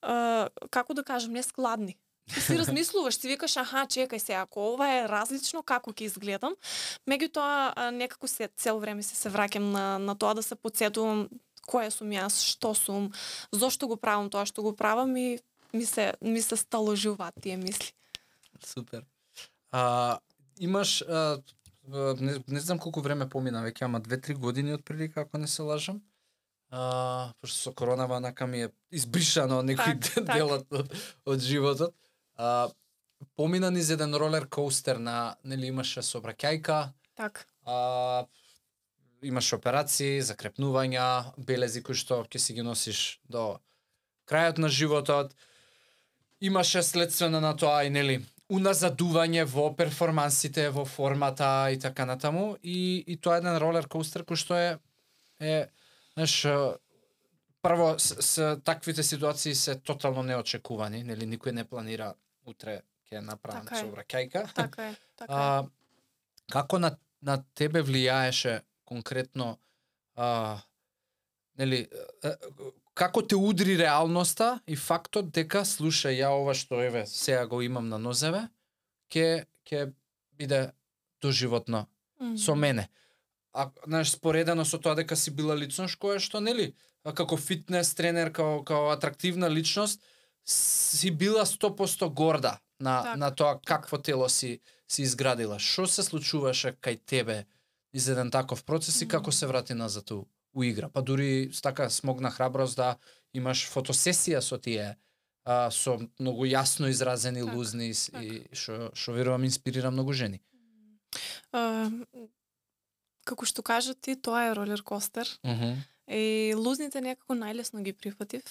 а, како да кажам, нескладни. Си размислуваш, си викаш, аха, чекај се, ако ова е различно, како ќе изгледам. Меѓутоа, некако се цел време се се враќам на, на тоа да се подсетувам која сум јас, што сум, зошто го правам тоа што го правам и ми се, ми се сталожуваат тие мисли. Супер. А, имаш, а, не, не знам колку време помина, веќе ама 2-3 години од прилика, ако не се лажам. А, пошто со коронава нака ми е избришано некои Так, так. делот од, од животот. А, помина низ еден ролер коустер на, нели имаше сообраќајка, Так. а, имаш операции, закрепнувања, белези кои што ќе си ги носиш до крајот на животот. Имаше следствено на тоа и нели уназадување во перформансите, во формата и така натаму и и тоа е еден ролер коустер кој што е е знаеш прво с, с таквите ситуации се тотално неочекувани, нели никој не планира утре ќе направам Така сообраќајка. Така е, така е. А, како на, на тебе влијаеше конкретно а, нели, како те удри реалноста и фактот дека слушај ја ова што еве сега го имам на нозеве ќе ќе биде доживотно Мгм. со мене. А знаеш споредено со тоа дека си била личност која што нели како фитнес тренер, како како атрактивна личност си била 100% горда на Така, на тоа какво тело си си изградила. Што се случуваше кај тебе из еден таков процес и како се врати назад у, у игра? Па дури така смогна храброст да имаш фотосесија со тие а, со многу јасно изразени Така, лузни така. и што што верувам инспирира многу жени. А, како што кажа ти, тоа е ролер костер. Мгм. И лузните некако најлесно ги прифатив.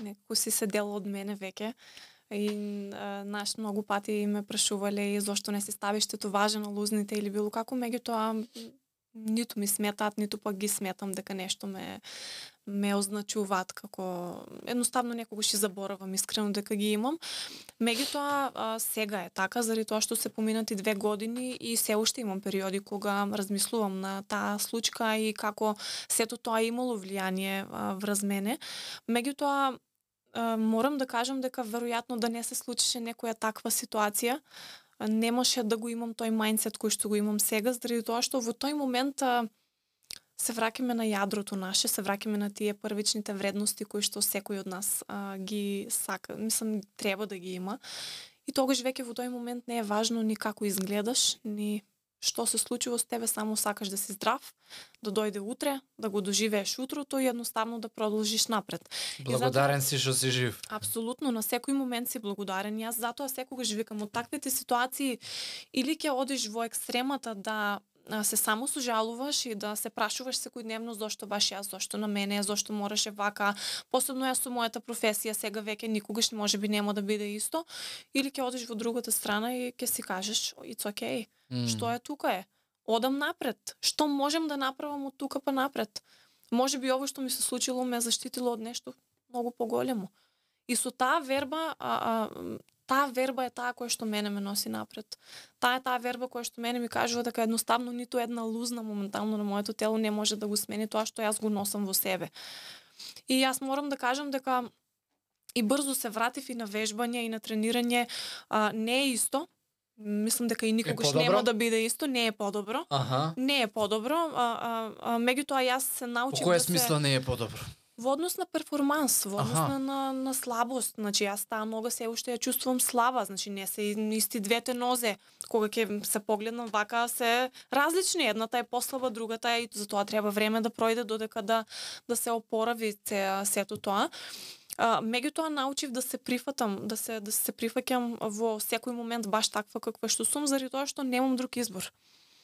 Некако си се дел од мене веќе. И а, наш многу пати ме прашувале и зошто не се ставиш тетоважа на лузните или било како, меѓутоа м, ниту ми сметаат, ниту пак ги сметам дека нешто ме ме означуваат како едноставно некогу ќе заборавам искрено дека ги имам. Меѓутоа сега е така заради тоа што се поминати две години и се уште имам периоди кога размислувам на таа случка и како сето тоа имало влијание а, врз мене. Меѓутоа морам да кажам дека веројатно да не се случише некоја таква ситуација, немаше да го имам тој мајндсет кој што го имам сега, заради тоа што во тој момент се враќаме на јадрото наше, се враќаме на тие првичните вредности кои што секој од нас а, ги сака, мислам треба да ги има. И тогаш веќе во тој момент не е важно ни како изгледаш, ни што се случува со тебе, само сакаш да си здрав, да дојде утре, да го доживееш утрото и едноставно да продолжиш напред. Благодарен си што си жив. Апсолутно, на секој момент си благодарен. Јас затоа секогаш викам од таквите ситуации или ќе одиш во екстремата да се само сожалуваш и да се прашуваш секојдневно зошто баш јас, зошто на мене, зошто мораше вака. Посебно јас со мојата професија сега веќе никогаш можеби нема да биде исто. Или ќе одиш во другата страна и ќе си кажеш it's okay. М. Што е тука е? Одам напред. Што можем да направам од тука па напред? Може би ово што ми се случило ме заштитило од нешто многу поголемо. И со таа верба, а, а, таа верба е таа која што мене ме носи напред. Таа е таа верба која што мене ми кажува дека едноставно ниту една лузна моментално на моето тело не може да го смени тоа што јас го носам во себе. И јас морам да кажам дека и брзо се вратив и на вежбање и на тренирање, а, не е исто. Мислам дека и никогаш нема да биде исто, не е подобро. Аха. Не е подобро, а, а, а меѓутоа јас се По научив која да се смисла не е подобро? Во однос на перформанс, во однос Аха. на, на, на слабост. Значи, јас таа нога се уште ја чувствувам слаба, значи не се исти двете нозе. Кога ќе се погледнам вака, се различни. Едната е послаба, другата е и затоа треба време да пројде додека да, да се опорави се, сето тоа. А, меѓутоа научив да се прифатам, да се да се прифаќам во секој момент баш таква каква што сум, заради тоа што немам друг избор.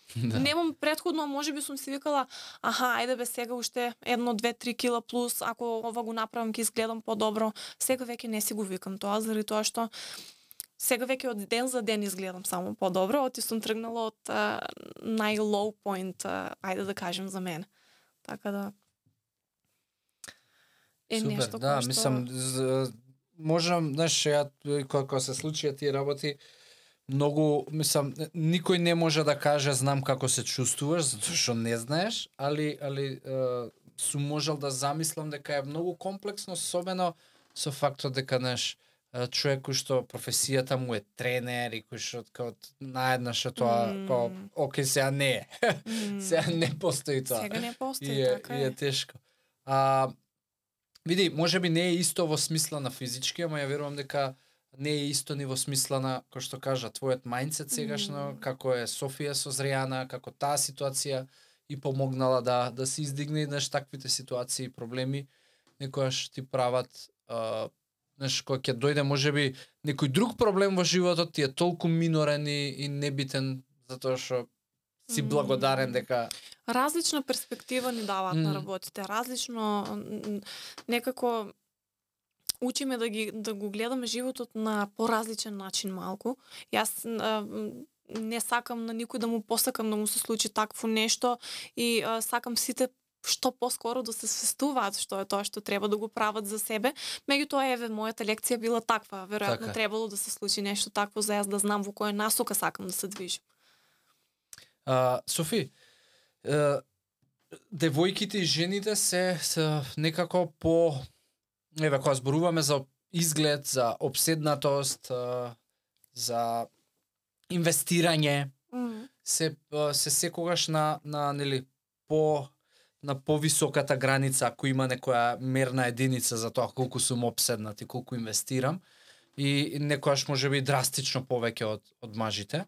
Да. Немам предходно, може би сум си викала, аха, ајде бе сега уште едно, две, три кила плюс, ако ова го направам ќе изгледам подобро. Сега веќе не си го викам тоа, заради тоа што сега веќе од ден за ден изгледам само подобро, оти сум тргнала од а, нај-лоу а, ајде да кажем за мене. Така да е Супер, нешто да, што... мислам, можам, знаеш, ја, кога се случија тие работи, многу, мислам, никој не може да каже знам како се чувствуваш, затоа што не знаеш, али, али е, сум можел да замислам дека е многу комплексно, особено со фактот дека, знаеш, е, човек кој што професијата му е тренер и кој што као наеднаш е тоа, Мм. као, оке, сега не е. М, сега не постои тоа. Сега не постои, и е, така и е. е тешко. А, види, може би не е исто во смисла на физички, ама ја верувам дека не е исто ни во смисла на, кој што кажа, твојот мајндсет сегашно, Мм. како е Софија созреана, како таа ситуација и помогнала да да се издигне знаеш таквите ситуации и проблеми некојаш ти прават а, знаеш кога ќе дојде можеби некој друг проблем во животот ти е толку минорен и, и небитен затоа што си благодарен дека Различна перспектива ни даваат Мм. на работите, различно некако учиме да ги да го гледаме животот на поразличен начин малку. Јас а, не сакам на никој да му посакам да му се случи такво нешто и а, сакам сите што поскоро да се свестуваат што е тоа што треба да го прават за себе. Меѓутоа еве мојата лекција била таква, веројатно Така требало да се случи нешто такво за јас да знам во која насока сакам да се движам. А, Софи, е, девојките и жените се, се некако по еве кога зборуваме за изглед, за обседнатост, за инвестирање, Мм. се се секогаш на на нели по на повисоката граница ако има некоја мерна единица за тоа колку сум обседнат и колку инвестирам и некојаш можеби драстично повеќе од од мажите.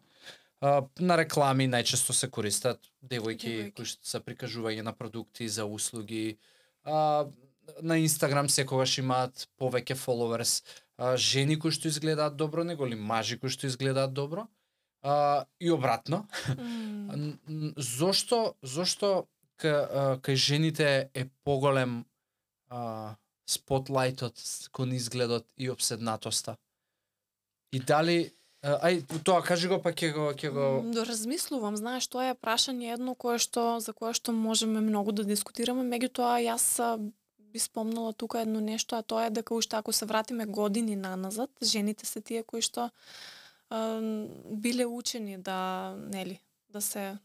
А, на реклами најчесто се користат девојки Девојки. кои што се прикажување на продукти за услуги. А, на Инстаграм секогаш имаат повеќе followers. А, жени кои што изгледаат добро него ли мажи кои што изгледаат добро. А, и обратно. Н- Зошто зошто кај жените е поголем а, спотлајтот с- кон изгледот и обседнатоста? И дали ај тоа кажи го па ќе го ќе го Да размислувам, знаеш, тоа е прашање едно кое што за кое што можеме многу да дискутираме, меѓутоа јас би спомнала тука едно нешто, а тоа е дека уште ако се вратиме години наназад, жените се тие кои што а, биле учени да, нели, да се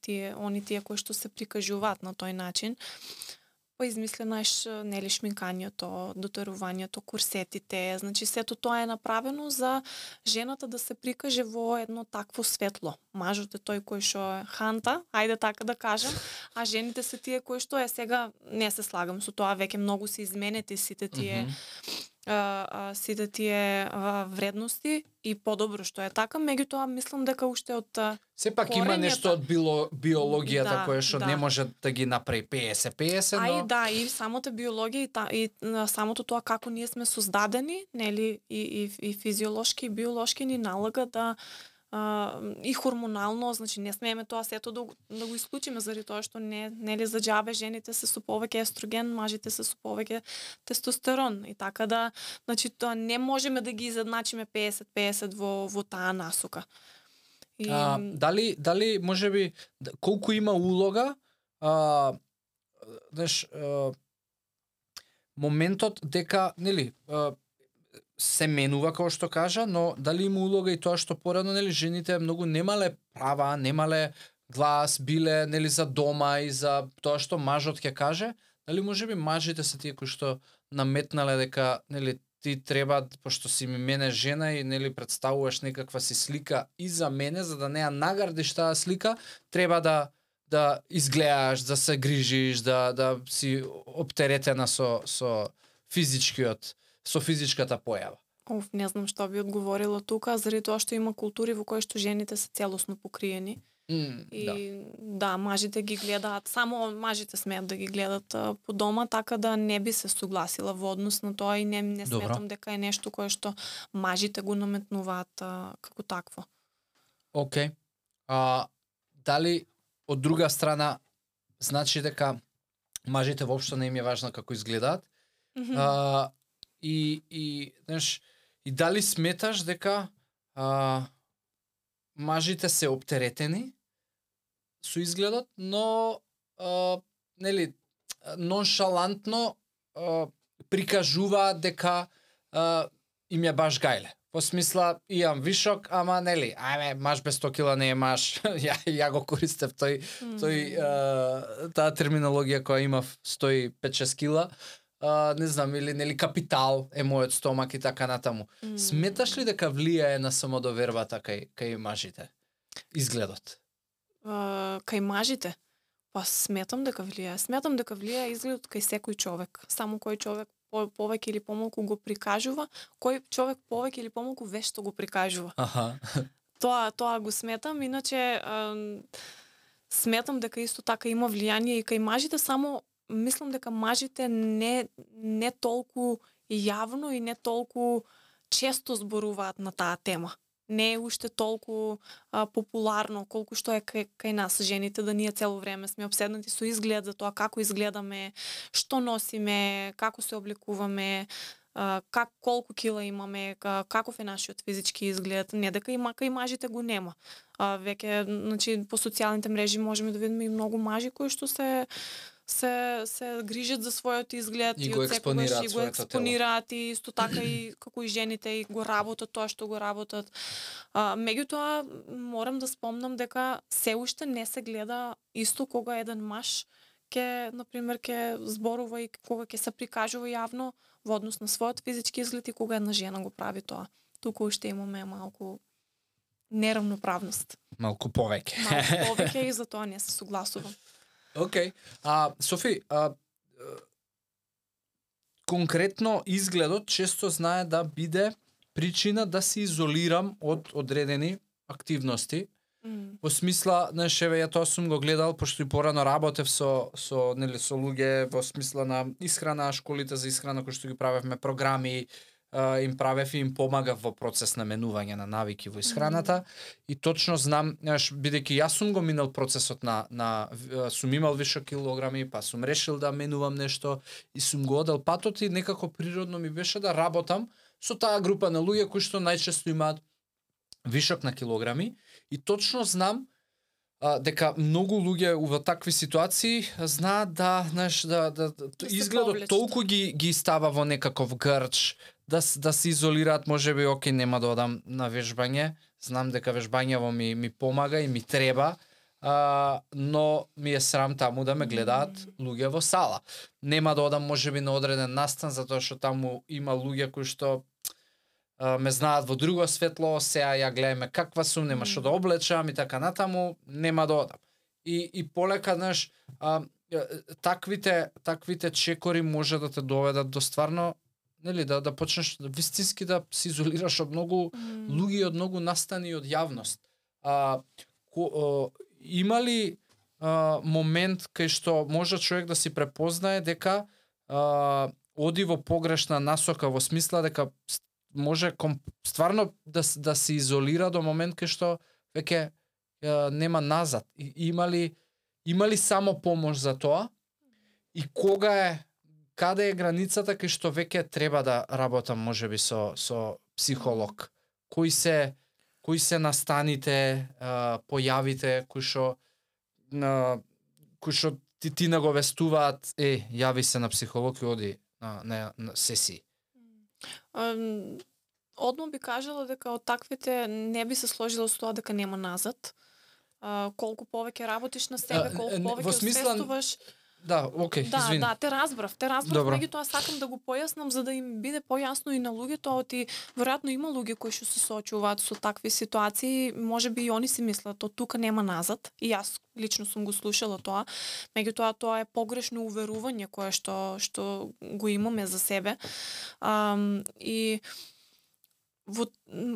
тие они тие кои што се прикажуваат на тој начин. Па измисля нели шминкањето, дотерувањето, курсетите, значи сето тоа е направено за жената да се прикаже во едно такво светло. Мажот е тој кој што е ханта, ајде така да кажам, а жените се тие кои што е сега не се слагам со тоа, веќе многу се изменети сите тие Мгм а, а, сите тие а, вредности и подобро што е така, меѓутоа мислам дека уште од Сепак има нешто од било, биологијата Да, кое што да. не може да ги направи 50-50, А и но да, и самата биологија и, та, и самото тоа како ние сме создадени, нели, и, и, и физиолошки и биолошки ни налага да а, и хормонално, значи не смееме тоа сето да, го- да го исклучиме заради тоа што не нели за џабе жените се со повеќе естроген, мажите се со повеќе тестостерон и така да, значи тоа не можеме да ги изедначиме 50-50 во во таа насока. И, А, дали дали можеби би колку има улога а знаеш а, моментот дека нели а, се менува како што кажа, но дали има улога и тоа што порано нели жените многу немале права, немале глас, биле нели за дома и за тоа што мажот ќе каже, дали можеби мажите се тие кои што наметнале дека нели ти треба пошто си ми мене жена и нели представуваш некаква си слика и за мене за да не ја наградиш таа слика, треба да да изгледаш, да се грижиш, да да си оптеретена со со физичкиот со физичката појава. Оф, не знам што би одговорила тука, заради тоа што има култури во кои што жените се целосно покриени. Mm, И да. да. мажите ги гледаат, само мажите смеат да ги гледат а, по дома, така да не би се согласила во однос на тоа и не, не Добро. сметам дека е нешто кое што мажите го наметнуваат а, како такво. Океј. А дали од друга страна значи дека мажите воопшто не им е важно како изгледаат? Мгм. А, и и знаеш и дали сметаш дека а, мажите се оптеретени со изгледот, но а, нели ноншалантно а, прикажуваат дека а, им е баш гајле. По смисла, имам вишок, ама нели, ајме, маш без 100 кила не е маш. ја, ја го користев тој, тој а, таа терминологија која имав стои 5-6 кила. А, не знам, или нели капитал е мојот стомак и така натаму. М. Сметаш ли дека влијае на самодовербата кај кај мажите? Изгледот. А, кај мажите? Па сметам дека влијае. Сметам дека влијае изгледот кај секој човек. Само кој човек по- повеќе или помалку го прикажува, кој човек повеќе или помалку вешто го прикажува. Аха. Тоа тоа го сметам, иначе ам, сметам дека исто така има влијание и кај мажите, само мислам дека мажите не не толку јавно и не толку често зборуваат на таа тема. Не е уште толку а, популарно колку што е кај, кај нас жените да ние цело време сме обседнати со изглед за тоа како изгледаме, што носиме, како се облекуваме, а, как колку кила имаме, ка- каков е нашиот физички изглед, не дека и мака и мажите го нема. А, веќе значи по социјалните мрежи можеме да видиме и многу мажи кои што се се се грижат за својот изглед И го од секогаш експонираат и го експонираат и исто така и како и жените и го работат тоа што го работат. А, меѓутоа морам да спомнам дека се уште не се гледа исто кога еден маж ке на пример ке зборува и кога ќе се прикажува јавно во однос на својот физички изглед и кога една жена го прави тоа. Туку уште имаме малку неравноправност. Малку повеќе. Малку повеќе и за тоа не се согласувам. Океј. А Софи, а конкретно изгледот често знае да биде причина да се изолирам од одредени активности. Во смисла, знаеш, еве ја тоа сум го гледал пошто и порано работев со со нели со луѓе во смисла на исхрана, школите за исхрана кои што ги правевме програми, а, им правев и им помагав во процес на менување на навики во исхраната. И точно знам, знаеш, бидејќи јас сум го минал процесот на на сум имал више килограми, па сум решил да менувам нешто и сум го одел патот и некако природно ми беше да работам со таа група на луѓе кои што најчесто имаат вишок на килограми. И точно знам а, дека многу луѓе во такви ситуации знаат да, знаеш, да, да, да, Да изгледот повлечат. толку ги ги става во некаков грч, да да се изолираат, можеби оке нема да одам на вежбање, знам дека вежбањево ми ми помага и ми треба, а, но ми е срам таму да ме гледаат луѓе во сала. Нема да одам можеби на одреден настан затоа што таму има луѓе кои што а, ме знаат во друго светло, сега ја гледаме каква сум, нема што да облечам и така натаму, нема да одам. И и полека, знаеш, а, таквите таквите чекори може да те доведат до стварно нели да да почнеш да вистински да се изолираш од многу м. луѓе од многу настани и од јавност. А, ко, а, има ли а, момент кај што може човек да си препознае дека а, оди во погрешна насока во смисла дека може ком, стварно да да се изолира до момент кај што веќе а, нема назад. И, има ли има ли само помош за тоа? И кога е каде е границата кај што веќе треба да работам можеби со со психолог? Кои се кои се настаните, појавите кои што на кои што ти ти наговестуваат, е, јави се на психолог и оди на, на, на сесии. Одма би кажала дека од таквите не би се сложила со тоа дека нема назад. Колку повеќе работиш на себе, колку повеќе во смисла-. Да, окей, Да, извини. да, те разбрав, те разбрав, Добро. меѓутоа сакам да го појаснам за да им биде појасно и на луѓето, оти веројатно има луѓе кои што се соочуваат со такви ситуации, можеби и они си мислат, од тука нема назад. И јас лично сум го слушала тоа, меѓутоа тоа е погрешно уверување кое што што го имаме за себе. Ам, и во,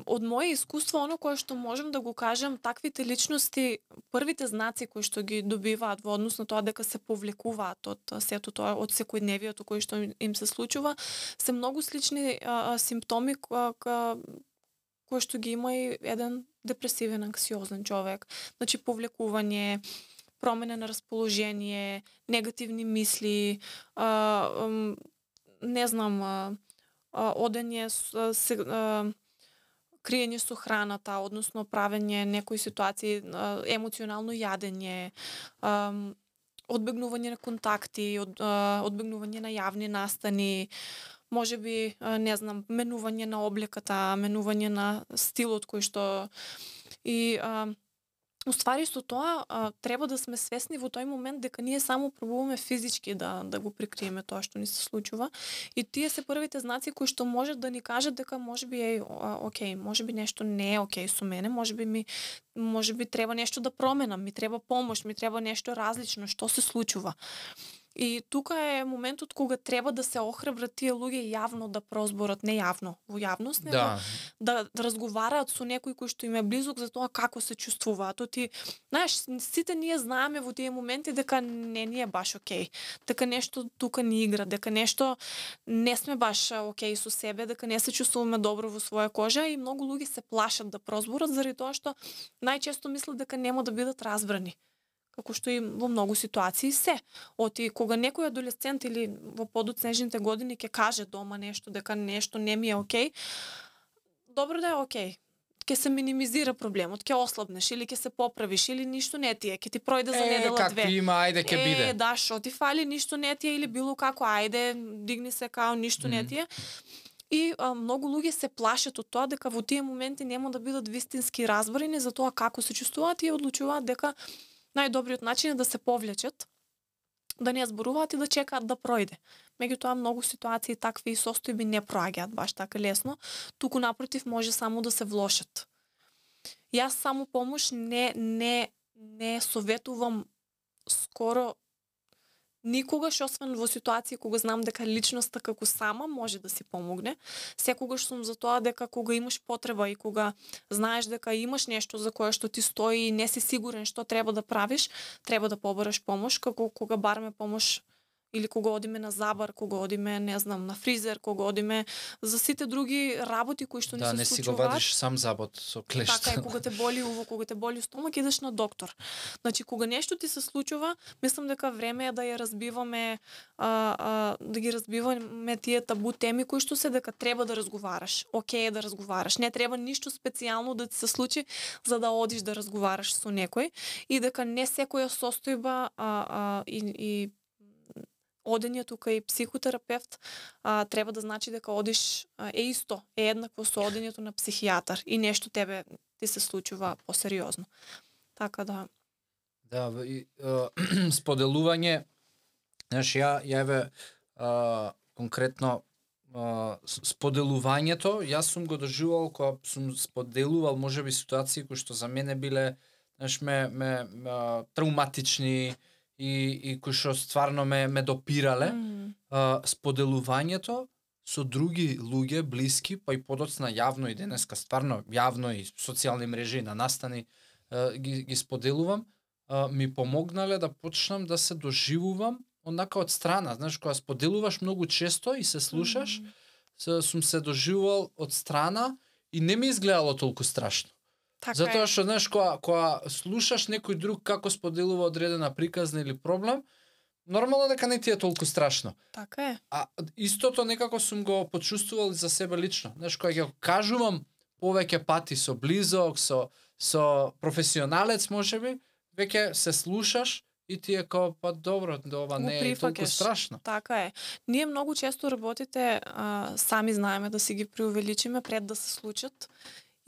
од моје искуство, оно кое што можам да го кажам, таквите личности, првите знаци кои што ги добиваат во однос на тоа дека се повлекуваат од сето тоа, од секојдневието кој што им- се случува, се многу слични а, а, симптоми кои, кои што ги има и еден депресивен, анксиозен човек. Значи, повлекување, промена на расположение, негативни мисли, а, а, не знам, а, одење се, криење со храната, односно правење некои ситуации, емоционално јадење, одбегнување на контакти, од, одбегнување на јавни настани, може би, не знам, менување на облеката, менување на стилот кој што и а, Уствари со тоа а, треба да сме свесни во тој момент дека ние само пробуваме физички да да го прикриеме тоа што ни се случува и тие се првите знаци кои што можат да ни кажат дека можеби е окей, можеби нешто не е окей со мене, можеби ми можеби треба нешто да променам, ми треба помош, ми треба нешто различно, што се случува. И тука е моментот кога треба да се охрабрат тие луѓе јавно да прозборат, не јавно, во јавност, него Да. да, да разговараат со некој кој што им е близок за тоа како се чувствуваат. Ти, знаеш, сите ние знаеме во тие моменти дека не ни е баш окей, дека нешто тука ни игра, дека нешто не сме баш окей со себе, дека не се чувствуваме добро во своја кожа и многу луѓе се плашат да прозборат заради тоа што најчесто мислат дека нема да бидат разбрани како што и во многу ситуации се. Оти кога некој адолесцент или во подоцнежните години ќе каже дома нешто дека нешто не ми е окей, добро да е окей. Ќе се минимизира проблемот, ќе ослабнеш или ќе се поправиш или ништо не ти е, ќе ти пројде за Е, недела две. има, ајде ќе е, биде. да, шо ти фали, ништо не ти е или било како, ајде, дигни се као, ништо не Мгм. ти е. И а, многу луѓе се плашат од тоа дека во тие моменти нема да бидат вистински разборени за тоа како се чувствуваат и одлучуваат дека најдобриот начин е да се повлечат, да не зборуваат и да чекаат да пројде. Меѓутоа многу ситуации такви состојби не проаѓаат баш така лесно, туку напротив може само да се влошат. Јас само помош не не не советувам скоро никогаш освен во ситуација кога знам дека личноста како сама може да си помогне. Секогаш сум за тоа дека кога имаш потреба и кога знаеш дека имаш нешто за кое што ти стои и не си сигурен што треба да правиш, треба да побараш помош, како кога бараме помош или кога одиме на забар, кога одиме, не знам, на фризер, кога одиме за сите други работи кои што ни Да, се не си го случуваат. вадиш сам забот со клешта. Така е, кога те боли уво, кога те боли стомак, идеш на доктор. Значи, кога нешто ти се случува, мислам дека време е да ја разбиваме, а, а, да ги разбиваме тие табу теми кои што се дека треба да разговараш. Океј е да разговараш. Не треба ништо специјално да ти се случи за да одиш да разговараш со некој и дека не секоја состојба а, а, и, и одењето кај психотерапевт а, треба да значи дека одиш а, е исто, е еднакво со одењето на психијатар и нешто тебе ти се случува посериозно. Така да, Да, и, а, споделување, знаеш, ја, ја еве, а, конкретно, а, споделувањето, јас сум го доживувал кога сум споделувал можеби ситуации кои што за мене биле, знаеш, ме, ме, ме травматични и, и кои што стварно ме, ме допирале. Мм, а, споделувањето со други луѓе блиски, па и подоцна јавно и денеска стварно јавно и социјални мрежи на настани а, ги, ги споделувам, а, ми помогнале да почнам да се доживувам онака од страна, знаеш, кога споделуваш многу често и се слушаш, мм, се, сум се доживувал од страна и не ми изгледало толку страшно. Така Затоа што знаеш кога кога слушаш некој друг како споделува одредена приказна или проблем, нормално дека не ти е толку страшно. Така е. А истото некако сум го почувствувал за себе лично. Знаеш, кога ќе кажувам повеќе пати со близок, со со професионалец можеби, веќе се слушаш и ти е као па добро, ова не е толку страшно. Така е. Ние многу често работите а, сами знаеме да си ги преувеличиме пред да се случат.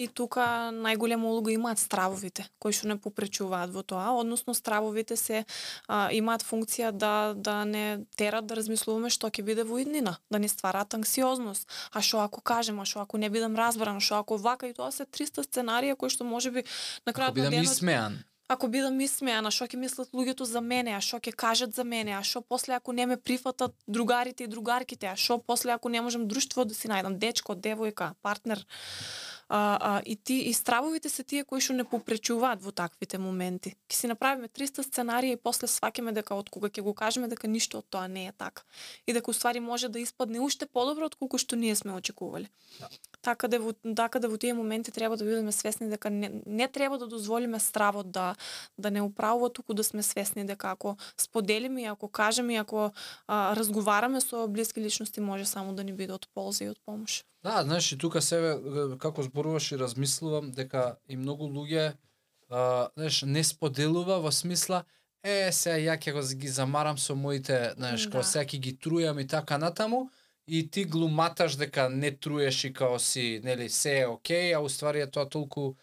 И тука најголема улога имаат стравовите, кои што не попречуваат во тоа, односно стравовите се а, имаат функција да да не терат да размислуваме што ќе биде во иднина, да не ствараат анксиозност. А што ако кажем, а што ако не бидам разбран, што ако вака и тоа се 300 сценарија кои што можеби на крајот на бидам денот исмеан. ако бидам исмеана, што ќе мислат луѓето за мене, а што ќе кажат за мене, а што после ако не ме прифатат другарите и другарките, а што после ако не можам друштво да си најдам, дечко, девојка, партнер. А, а, и ти и стравовите се тие кои што не попречуваат во таквите моменти. Ќе си направиме 300 сценарија и после сваќаме дека од кога ќе го кажеме дека ништо од тоа не е така. И дека уствари може да испадне уште подобро од колку што ние сме очекувале. Така да во така да во тие моменти треба да бидеме свесни дека не, не треба да дозволиме стравот да да не управува, туку да сме свесни дека ако споделиме и ако кажеме и ако а, разговараме со блиски личности може само да ни биде од полза и од помош. Да, знаеш, и тука себе, како зборуваш и размислувам, дека и многу луѓе, а, знаеш, не споделува во смисла, е, сега ја ќе го ги замарам со моите, знаеш, Да. као сега ќе ги трујам и така натаму, и ти глуматаш дека не труеш и као си, нели, се е окей, а уствари е тоа толку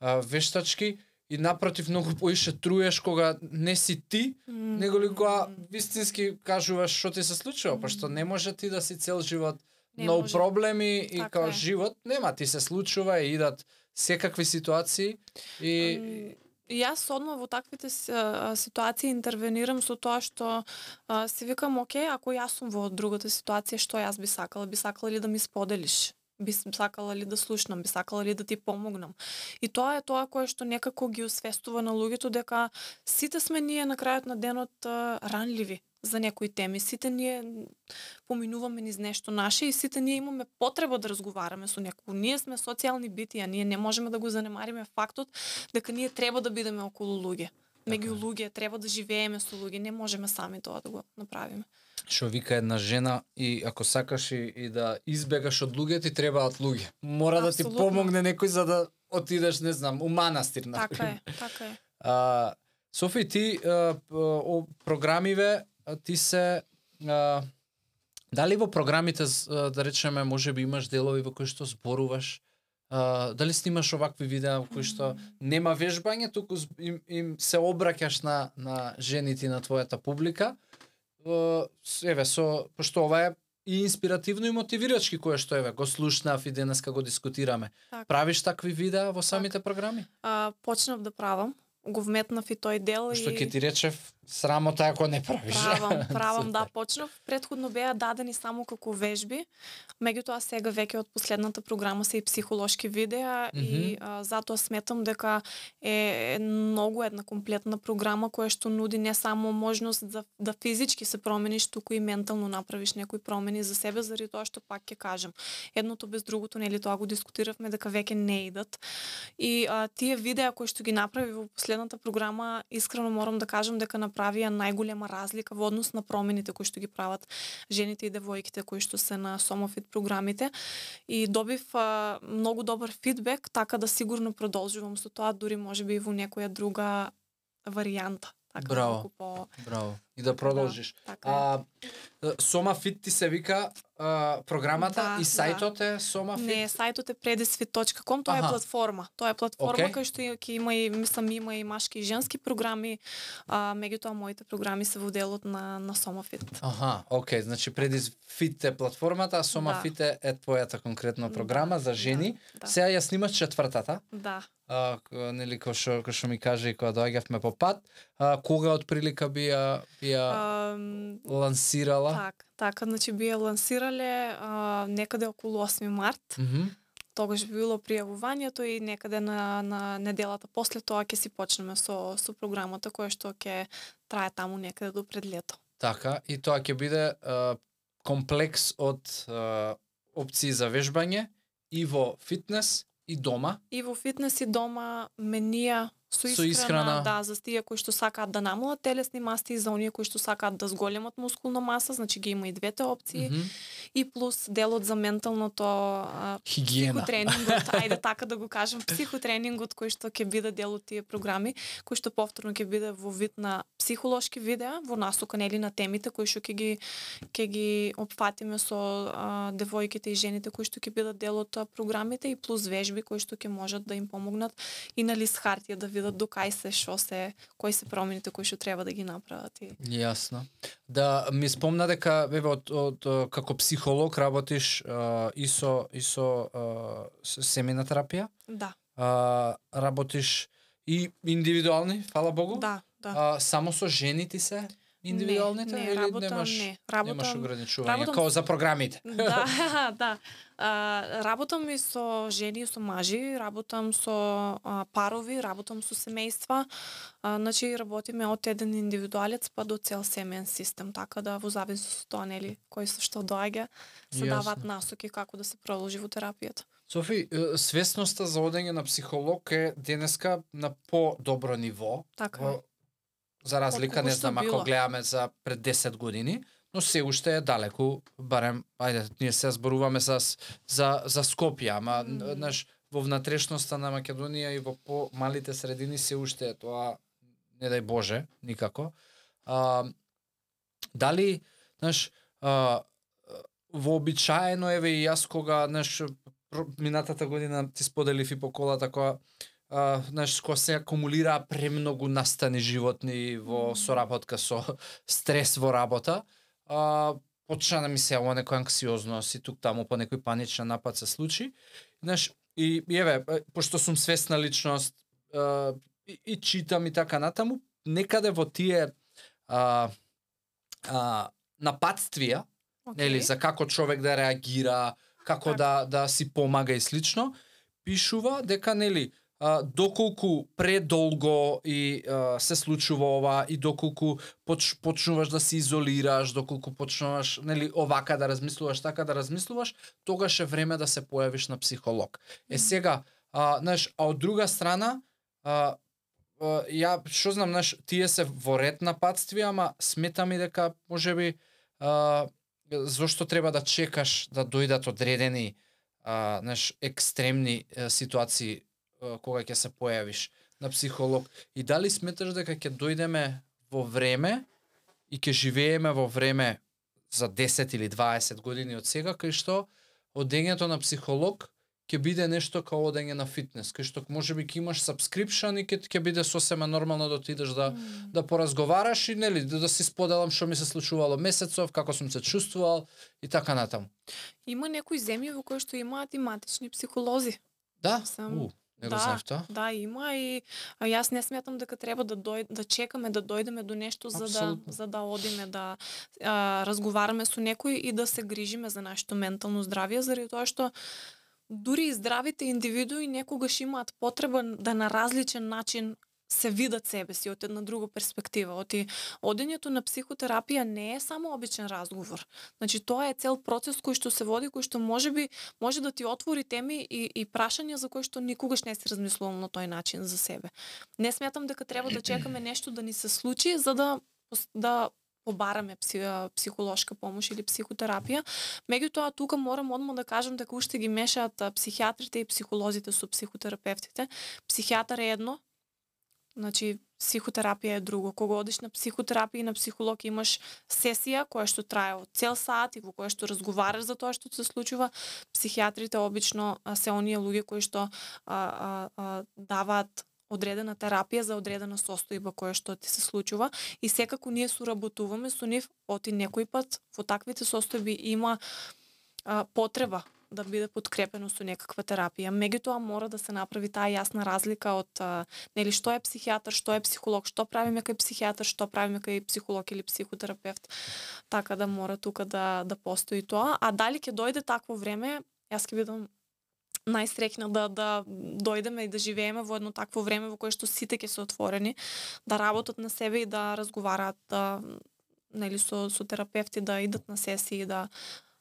а, вештачки, и напротив многу поише труеш кога не си ти, него ли кога вистински кажуваш што ти се случува, пошто не може ти да си цел живот Може. проблеми и Така као е. живот нема, ти се случува и идат секакви ситуации и јас одма во таквите ситуации интервенирам со тоа што а, си викам, окей, ако јас сум во другата ситуација, што јас би сакала? Би сакала ли да ми споделиш? Би сакала ли да слушнам? Би сакала ли да ти помогнам? И тоа е тоа кое што некако ги освестува на луѓето дека сите сме ние на крајот на денот ранливи за некои теми. Сите ние поминуваме низ нешто наше и сите ние имаме потреба да разговараме со некој. Ние сме социјални битија, ние не можеме да го занемариме фактот дека ние треба да бидеме околу луѓе. Меѓу Така луѓе треба да живееме со луѓе, не можеме сами тоа да го направиме. што вика една жена и ако сакаш и, и да избегаш од луѓе ти требаат луѓе. Мора да ти помогне некој за да отидеш, не знам, у манастир на Така е, така е. А, Софи, ти а, о, програмиве, ти се а, дали во програмите да речеме можеби имаш делови во кои што зборуваш а, дали снимаш овакви видеа во кои што нема вежбање, туку им, им се обраќаш на на жените на твојата публика. А, еве со пошто ова е и инспиративно и мотивирачки кое што еве го слушнав и денеска го дискутираме. Така. Правиш такви видеа во самите програми? А, почнав да правам, го вметнав и тој дел Што и ќе ти речев, срамота ако не правиш. Правам, правам, да, почнав. Предходно беа дадени само како вежби. Меѓутоа сега веќе од последната програма се и психолошки видеа и а, затоа сметам дека е многу една комплетна програма која што нуди не само можност за да физички се промениш, туку и ментално направиш некои промени за себе заради тоа што пак ќе кажам. Едното без другото, нели тоа го дискутиравме дека веќе не идат. И а, тие видеа кои што ги направи во последната програма, искрено морам да кажам дека направија најголема разлика во однос на промените кои што ги прават жените и девојките кои што се на Сомофит програмите и добив а, многу добар фидбек, така да сигурно продолжувам со тоа, дури можеби и во некоја друга варијанта. Така Браво. малку по Браво. И да продолжиш. Да, така а, Сома Фит ти се вика а, програмата Да, и сајтот е Сома Фит? Не, сајтот е predisfit.com, тоа е платформа. Тоа е платформа Окей. кај што ќе има и мислам има и машки и женски програми, а меѓутоа моите програми се во делот на на Сомофит. Аха, окей, значи предиз Фит е платформата, а Сома Да. Фит е, е твојата конкретно програма за жени. Да. Сега ја снимаш четвртата. Да. А, нели кој што кој што ми каже и кога доаѓавме по пат, а, кога од прилика би ја би ја Ам, лансирала? так, така, значи би ја лансирале а, некаде околу 8 март. Мгм. Тогаш би било пријавувањето и некаде на, на неделата после тоа ќе си почнеме со, со програмата која што ќе трае таму некаде до пред лето. Така, и тоа ќе биде а, комплекс од а, опции за вежбање и во фитнес и дома. И во фитнес и дома менија со Со исхрана, исхрана. да, за тие кои што сакаат да намалат телесни масти и за оние кои што сакаат да зголемат мускулна маса, значи ги има и двете опции Мгм. И плюс делот за менталното Хигиена. психотренингот, ајде така да го кажам, психотренингот кој што ќе биде дел од тие програми, кој што повторно ќе биде во вид на психолошки видеа, во насока нели на темите кои што ќе ги ќе ги опфатиме со а, девојките и жените кои што ќе бидат дел од програмите и плюс вежби кои што ќе можат да им помогнат и на лист хартија да видат до кај се, што се, кои се промените кои што треба да ги направат и Јасно. Да ми спомна дека еве од, од а, како психолог работиш а, и со и со а, с- семејна терапија, да, а, работиш и индивидуални, фала Богу. да, да. А, само со жени ти се индивидуалните не, не, или работам, немаш не. немаш Работам, ограничување работам како за програмите? да, да. А, работам и со жени и со мажи, работам со а, парови, работам со семејства. А, значи работиме од еден индивидуалец па до цел семеен систем, така да во зависност од тоа нели кој со што доаѓа, се Јасно. даваат насоки како да се продолжи во терапијата. Софи, свесноста за одење на психолог е денеска на по-добро ниво. Така за разлика, не знам, ако гледаме за пред 10 години, но се уште е далеку, барем, ајде, ние се зборуваме за, за, за Скопје, ама, знаеш, во внатрешноста на Македонија и во по-малите средини се уште е тоа, не дај Боже, никако. А, дали, знаеш, а, вообичаено еве и јас кога, знаеш, минатата година ти споделив и по колата која а, знаеш, кога се акумулира премногу настани животни во соработка со стрес во работа, а, почна да ми се ова некоја анксиозност и тук таму по некој паничен напад се случи. Знаеш, и, и еве, пошто сум свесна личност а, и, и читам и така натаму, некаде во тие а, а, нападствија, нели, за како човек да реагира, како Така. да да си помага и слично, пишува дека нели а, доколку предолго и а, се случува ова и доколку поч, почнуваш да се изолираш, доколку почнуваш нели овака да размислуваш, така да размислуваш, тогаш е време да се појавиш на психолог. Е сега, а, знаеш, а од друга страна, а, а, ја што знам, знаеш, тие се во ред нападствија, ама сметам и дека можеби а, зошто треба да чекаш да дојдат одредени а, знаеш, екстремни е, ситуации кога ќе се појавиш на психолог и дали сметаш дека ќе дојдеме во време и ќе живееме во време за 10 или 20 години од сега кај што одењето на психолог ќе биде нешто као одење на фитнес, кај што можеби ќе имаш subscription и ќе ќе биде сосема нормално да отидеш да Мм. да поразговараш и нели да, да си споделам што ми се случувало месецов, како сум се чувствувал и така натаму. Има некои земји во кои што имаат и матични психолози. Да, Сам- у, не го да, знаев тоа. Да, има и а, јас не сметам дека треба да дој, да чекаме да дојдеме до нешто за да за да одиме да а, разговараме со некој и да се грижиме за нашето ментално здравје заради тоа што дури и здравите индивидуи некогаш имаат потреба да на различен начин се видат себе си од една друга перспектива. Оти одењето на психотерапија не е само обичен разговор. Значи тоа е цел процес кој што се води, кој што можеби може да ти отвори теми и, и прашања за кои што никогаш не си размислувал на тој начин за себе. Не сметам дека треба да чекаме нешто да ни се случи за да да побараме психолошка помош или психотерапија. Меѓутоа тука морам одма да кажам дека уште ги мешаат психиатрите и психолозите со психотерапевтите. Психијатар е едно, Значи, психотерапија е друго. Кога одиш на психотерапија и на психолог имаш сесија која што трае од цел сат и во која што разговараш за тоа што се случува. Психијатрите обично се оние луѓе кои што а, а, а, даваат одредена терапија за одредена состојба која што ти се случува и секако ние суработуваме со нив оти некој пат во таквите состојби има а, потреба да биде подкрепено со некаква терапија. Меѓутоа мора да се направи таа јасна разлика од а, нели што е психијатар, што е психолог, што правиме кај психијатар, што правиме кај психолог или психотерапевт. Така да мора тука да да постои тоа, а дали ќе дојде такво време, јас ќе бидам најсрекна да да дојдеме и да живееме во едно такво време во кое што сите ќе се отворени, да работат на себе и да разговараат да нели со со терапевти да идат на сесии да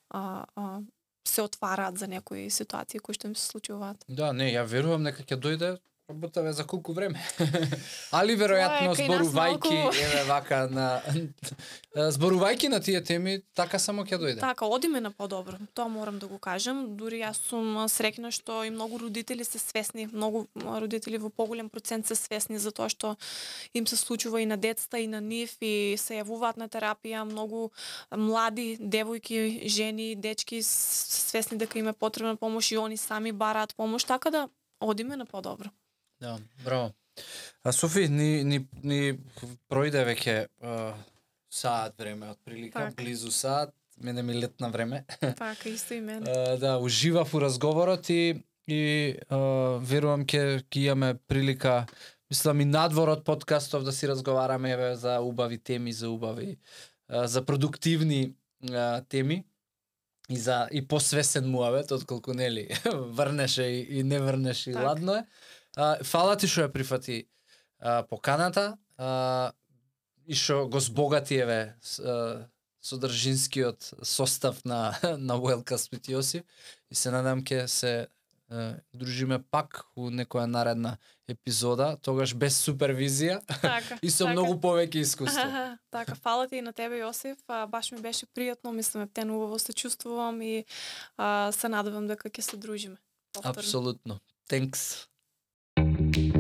а, а, се отвараат за некои ситуации кои што им се случуваат. Да, не, ја верувам дека ќе дојде работаве за колку време. Али веројатно малку- еве вака на зборувајќи на тие теми, така само ќе дојде. Така, одиме на подобро. Тоа морам да го кажам. Дури јас сум среќна што и многу родители се свесни, многу родители во поголем процент се свесни за тоа што им се случува и на децата и на нив и се јавуваат на терапија, многу млади девојки, жени, дечки свесни дека им е потребна помош и они сами бараат помош, така да одиме на подобро. Да, браво. А Софи, ни, ни, ни пројде веќе а, саат време, отприлика, Така. близу саат, мене ми летна време. Така, исто и мене. А, да, уживав у разговорот и, и а, верувам ке ќе имаме прилика мислам и надвор од подкастов да си разговараме еве за убави теми, за убави а, за продуктивни а, теми и за и посвесен муавет отколку нели врнеше и, и не врнеше и ладно е. А, фала ти што ја прифати а, поканата а, и што го збогати еве а, содржинскиот состав на на Wellcast with Јосиф и се надам ке се е, дружиме пак у некоја наредна епизода, тогаш без супервизија Така. и со така. многу повеќе искуство. така, фала ти и на тебе, Јосиф. А, баш ми беше пријатно, мислам, ептен убаво се чувствувам и а, се надевам дека ќе се дружиме. повторно. Апсолутно. Thanks. Thank you.